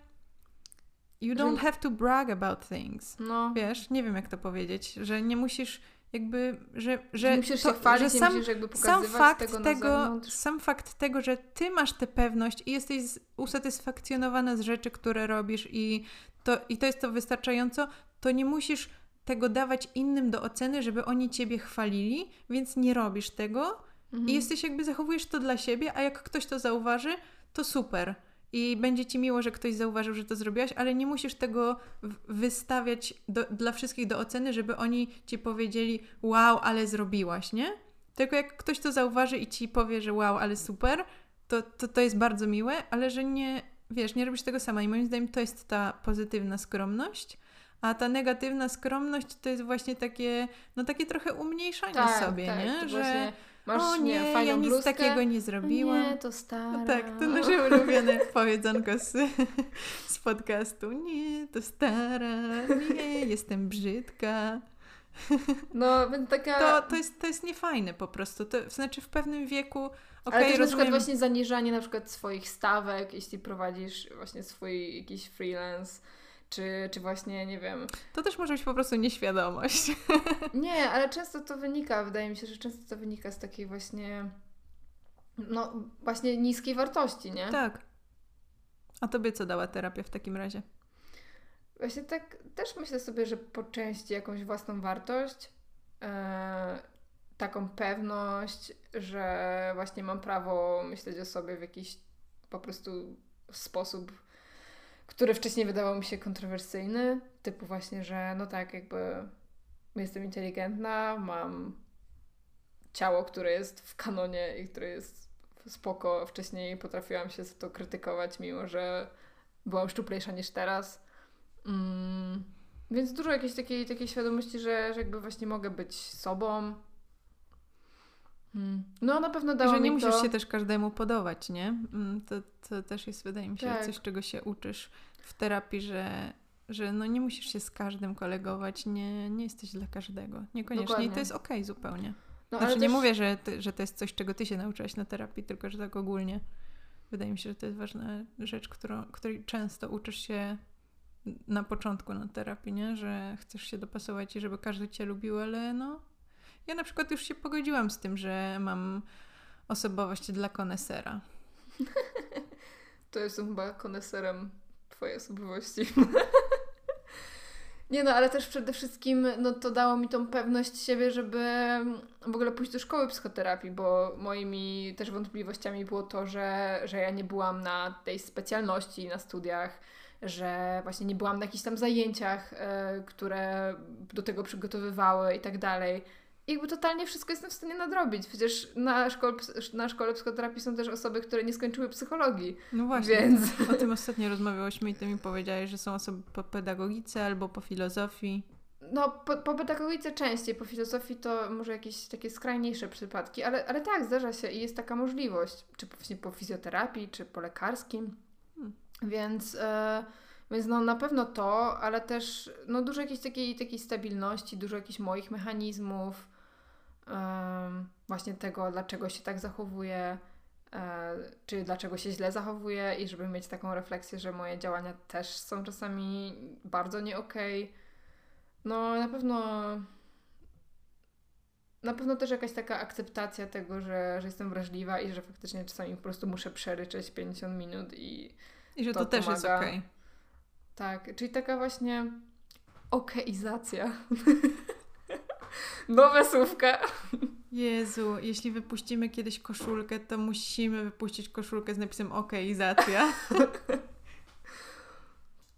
you don't have to brag about things. No, Wiesz, nie wiem jak to powiedzieć, że nie musisz jakby, że, że nie musisz to, się chwalić, że sam, musisz jakby sam fakt tego, tego, sam fakt tego, że ty masz tę pewność i jesteś usatysfakcjonowana z rzeczy, które robisz i to, i to jest to wystarczająco, to nie musisz tego dawać innym do oceny, żeby oni ciebie chwalili, więc nie robisz tego Mhm. i jesteś jakby zachowujesz to dla siebie, a jak ktoś to zauważy, to super. I będzie ci miło, że ktoś zauważył, że to zrobiłaś, ale nie musisz tego wystawiać do, dla wszystkich do oceny, żeby oni ci powiedzieli, wow, ale zrobiłaś, nie? Tylko jak ktoś to zauważy i ci powie, że wow, ale super, to, to, to jest bardzo miłe, ale że nie, wiesz, nie robisz tego sama. I moim zdaniem to jest ta pozytywna skromność. A ta negatywna skromność to jest właśnie takie, no takie trochę umniejszanie sobie, tak, nie? Że właśnie masz o nie, nie, fajną ja nic bluzkę. takiego nie zrobiłam. Nie, to stara. No tak, to nasze ulubione powiedzonko z, z podcastu. Nie, to stara, nie, jestem brzydka. No, taka... To, to, jest, to jest niefajne po prostu. To znaczy w pewnym wieku, okej, Ale też na przykład rozumiem, właśnie zaniżanie na przykład swoich stawek, jeśli prowadzisz właśnie swój jakiś freelance, czy, czy właśnie, nie wiem... to też może być po prostu nieświadomość. Nie, ale często to wynika, wydaje mi się, że często to wynika z takiej właśnie, no właśnie niskiej wartości, nie? tak. A tobie co dała terapia w takim razie? Właśnie tak też myślę sobie, że po części jakąś własną wartość, e, taką pewność, że właśnie mam prawo myśleć o sobie w jakiś po prostu sposób, który wcześniej wydawał mi się kontrowersyjny, typu właśnie, że no tak, jakby jestem inteligentna, mam ciało, które jest w kanonie i które jest spoko. Wcześniej potrafiłam się za to krytykować, mimo że byłam szczuplejsza niż teraz. Mm, więc dużo jakiejś takiej, takiej świadomości, że, że jakby właśnie mogę być sobą. Mm. No na pewno I dało że nie musisz to... się też każdemu podobać, nie? Mm, To, to też jest, wydaje mi się, Tak. coś, czego się uczysz w terapii, że, że no nie musisz się z każdym kolegować, nie, nie jesteś dla każdego. Niekoniecznie. I Dokładnie. to jest okej zupełnie. no, Znaczy ale nie mówię, że, ty, że to jest coś, czego ty się nauczyłaś na terapii, tylko że tak ogólnie. Wydaje mi się, że to jest ważna rzecz, którą, której często uczysz się na początku na terapii, nie? Że chcesz się dopasować i żeby każdy cię lubił, ale no... Ja na przykład już się pogodziłam z tym, że mam osobowość dla konesera. To jestem chyba koneserem twojej osobowości. Nie no, ale też przede wszystkim no, to dało mi tą pewność siebie, żeby w ogóle pójść do szkoły psychoterapii, bo moimi też wątpliwościami było to, że, że ja nie byłam na tej specjalności na studiach, że właśnie nie byłam na jakichś tam zajęciach, e, które do tego przygotowywały i tak dalej. Jakby totalnie wszystko jestem w stanie nadrobić. Przecież na szkole, na szkole psychoterapii są też osoby, które nie skończyły psychologii. No właśnie. Więc... O tym ostatnio rozmawiałyśmy i ty mi powiedziałeś, że są osoby po pedagogice albo po filozofii. No, po, po pedagogice częściej, po filozofii to może jakieś takie skrajniejsze przypadki, ale, ale tak, zdarza się i jest taka możliwość. Czy właśnie po fizjoterapii, czy po lekarskim. Hmm. Więc... E, więc no na pewno to, ale też no dużo jakiejś takiej, takiej stabilności, dużo jakichś moich mechanizmów, właśnie tego, dlaczego się tak zachowuję, e, czy dlaczego się źle zachowuję i żeby mieć taką refleksję, że moje działania też są czasami bardzo nie okej. Okay. No na pewno na pewno też jakaś taka akceptacja tego, że, że jestem wrażliwa i że faktycznie czasami po prostu muszę przeryczeć 50 minut i i że to, to też pomaga. jest okej. Okay. Tak, czyli taka właśnie okeizacja. Nowe słówka. Jezu, jeśli wypuścimy kiedyś koszulkę, to musimy wypuścić koszulkę z napisem okeizacja.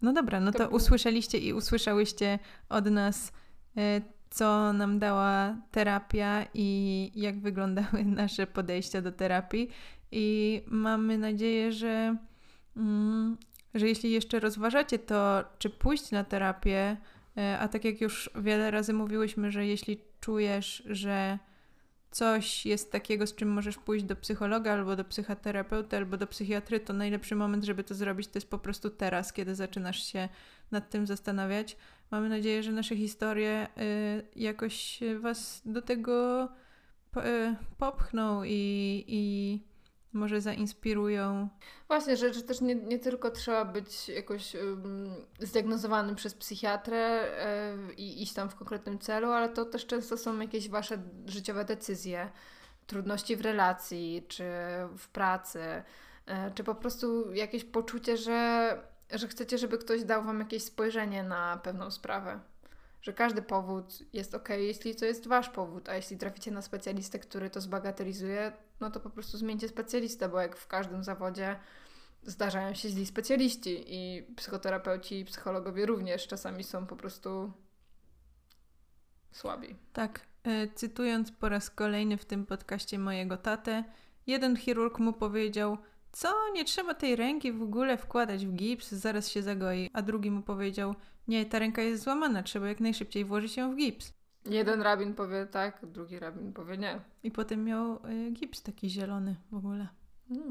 No dobra, no to, usłyszeliście i usłyszałyście od nas, e, co nam dała terapia i jak wyglądały nasze podejścia do terapii. I mamy nadzieję, że mm, że jeśli jeszcze rozważacie to, czy pójść na terapię, a tak jak już wiele razy mówiłyśmy, że jeśli czujesz, że coś jest takiego, z czym możesz pójść do psychologa albo do psychoterapeuty albo do psychiatry, to najlepszy moment, żeby to zrobić, to jest po prostu teraz, kiedy zaczynasz się nad tym zastanawiać. Mamy nadzieję, że nasze historie y, jakoś Was do tego y, popchną i, i może zainspirują. Właśnie, że, że też nie, nie tylko trzeba być jakoś um, zdiagnozowanym przez psychiatrę yy, i iść tam w konkretnym celu, ale to też często są jakieś wasze życiowe decyzje, trudności w relacji, czy w pracy, yy, czy po prostu jakieś poczucie, że, że chcecie, żeby ktoś dał wam jakieś spojrzenie na pewną sprawę że każdy powód jest ok, jeśli to jest wasz powód, a jeśli traficie na specjalistę, który to zbagatelizuje, no to po prostu zmieńcie specjalistę, bo jak w każdym zawodzie zdarzają się źli specjaliści i psychoterapeuci i psychologowie również czasami są po prostu słabi. Tak. E, cytując po raz kolejny w tym podcaście mojego tatę, jeden chirurg mu powiedział: Co, nie trzeba tej ręki w ogóle wkładać w gips, zaraz się zagoi. A drugi mu powiedział: Nie, ta ręka jest złamana, trzeba jak najszybciej włożyć ją w gips. Jeden rabin powie tak, drugi rabin powie nie. I potem miał y, gips taki zielony w ogóle. No,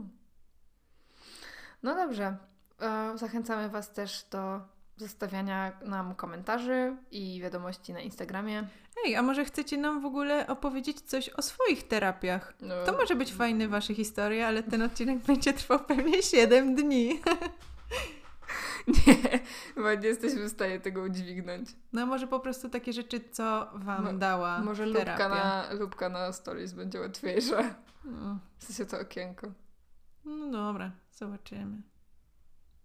no dobrze. E, zachęcamy Was też do zostawiania nam komentarzy i wiadomości na Instagramie. Ej, a może chcecie nam w ogóle opowiedzieć coś o swoich terapiach? No. To może być fajny Wasze historie, ale ten odcinek będzie trwał pewnie 7 dni. Nie, bo nie jesteśmy w stanie tego udźwignąć. No może po prostu takie rzeczy, co wam dała Może terapia. lubka na, lubka na stories będzie łatwiejsza. No. W sensie to okienko. No dobra, zobaczymy.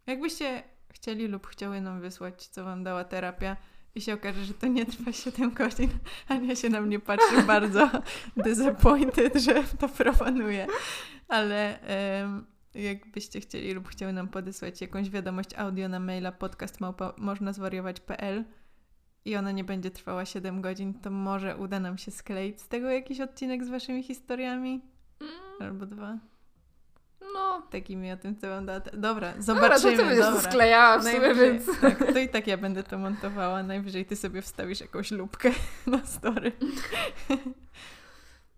Jakbyście chcieli lub chciały nam wysłać, co wam dała terapia i się okaże, że to nie trwa 7 godzin, Ania się na mnie patrzy bardzo disappointed, że to proponuję. Ale um, Jakbyście chcieli lub chciały nam podesłać jakąś wiadomość audio na maila podcastmałpa.możnazwariować.pl i ona nie będzie trwała 7 godzin, to może uda nam się skleić z tego jakiś odcinek z waszymi historiami? Mm. Albo dwa? No. Takimi o tym, co wam da. Dobra, zobaczymy. Dobra, to ty będziesz sklejała w sumie, więc... Tak, to i tak ja będę to montowała. Najwyżej ty sobie wstawisz jakąś lubkę na story.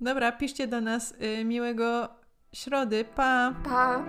Dobra, piszcie do nas. Y, miłego środy. Pa! Pa!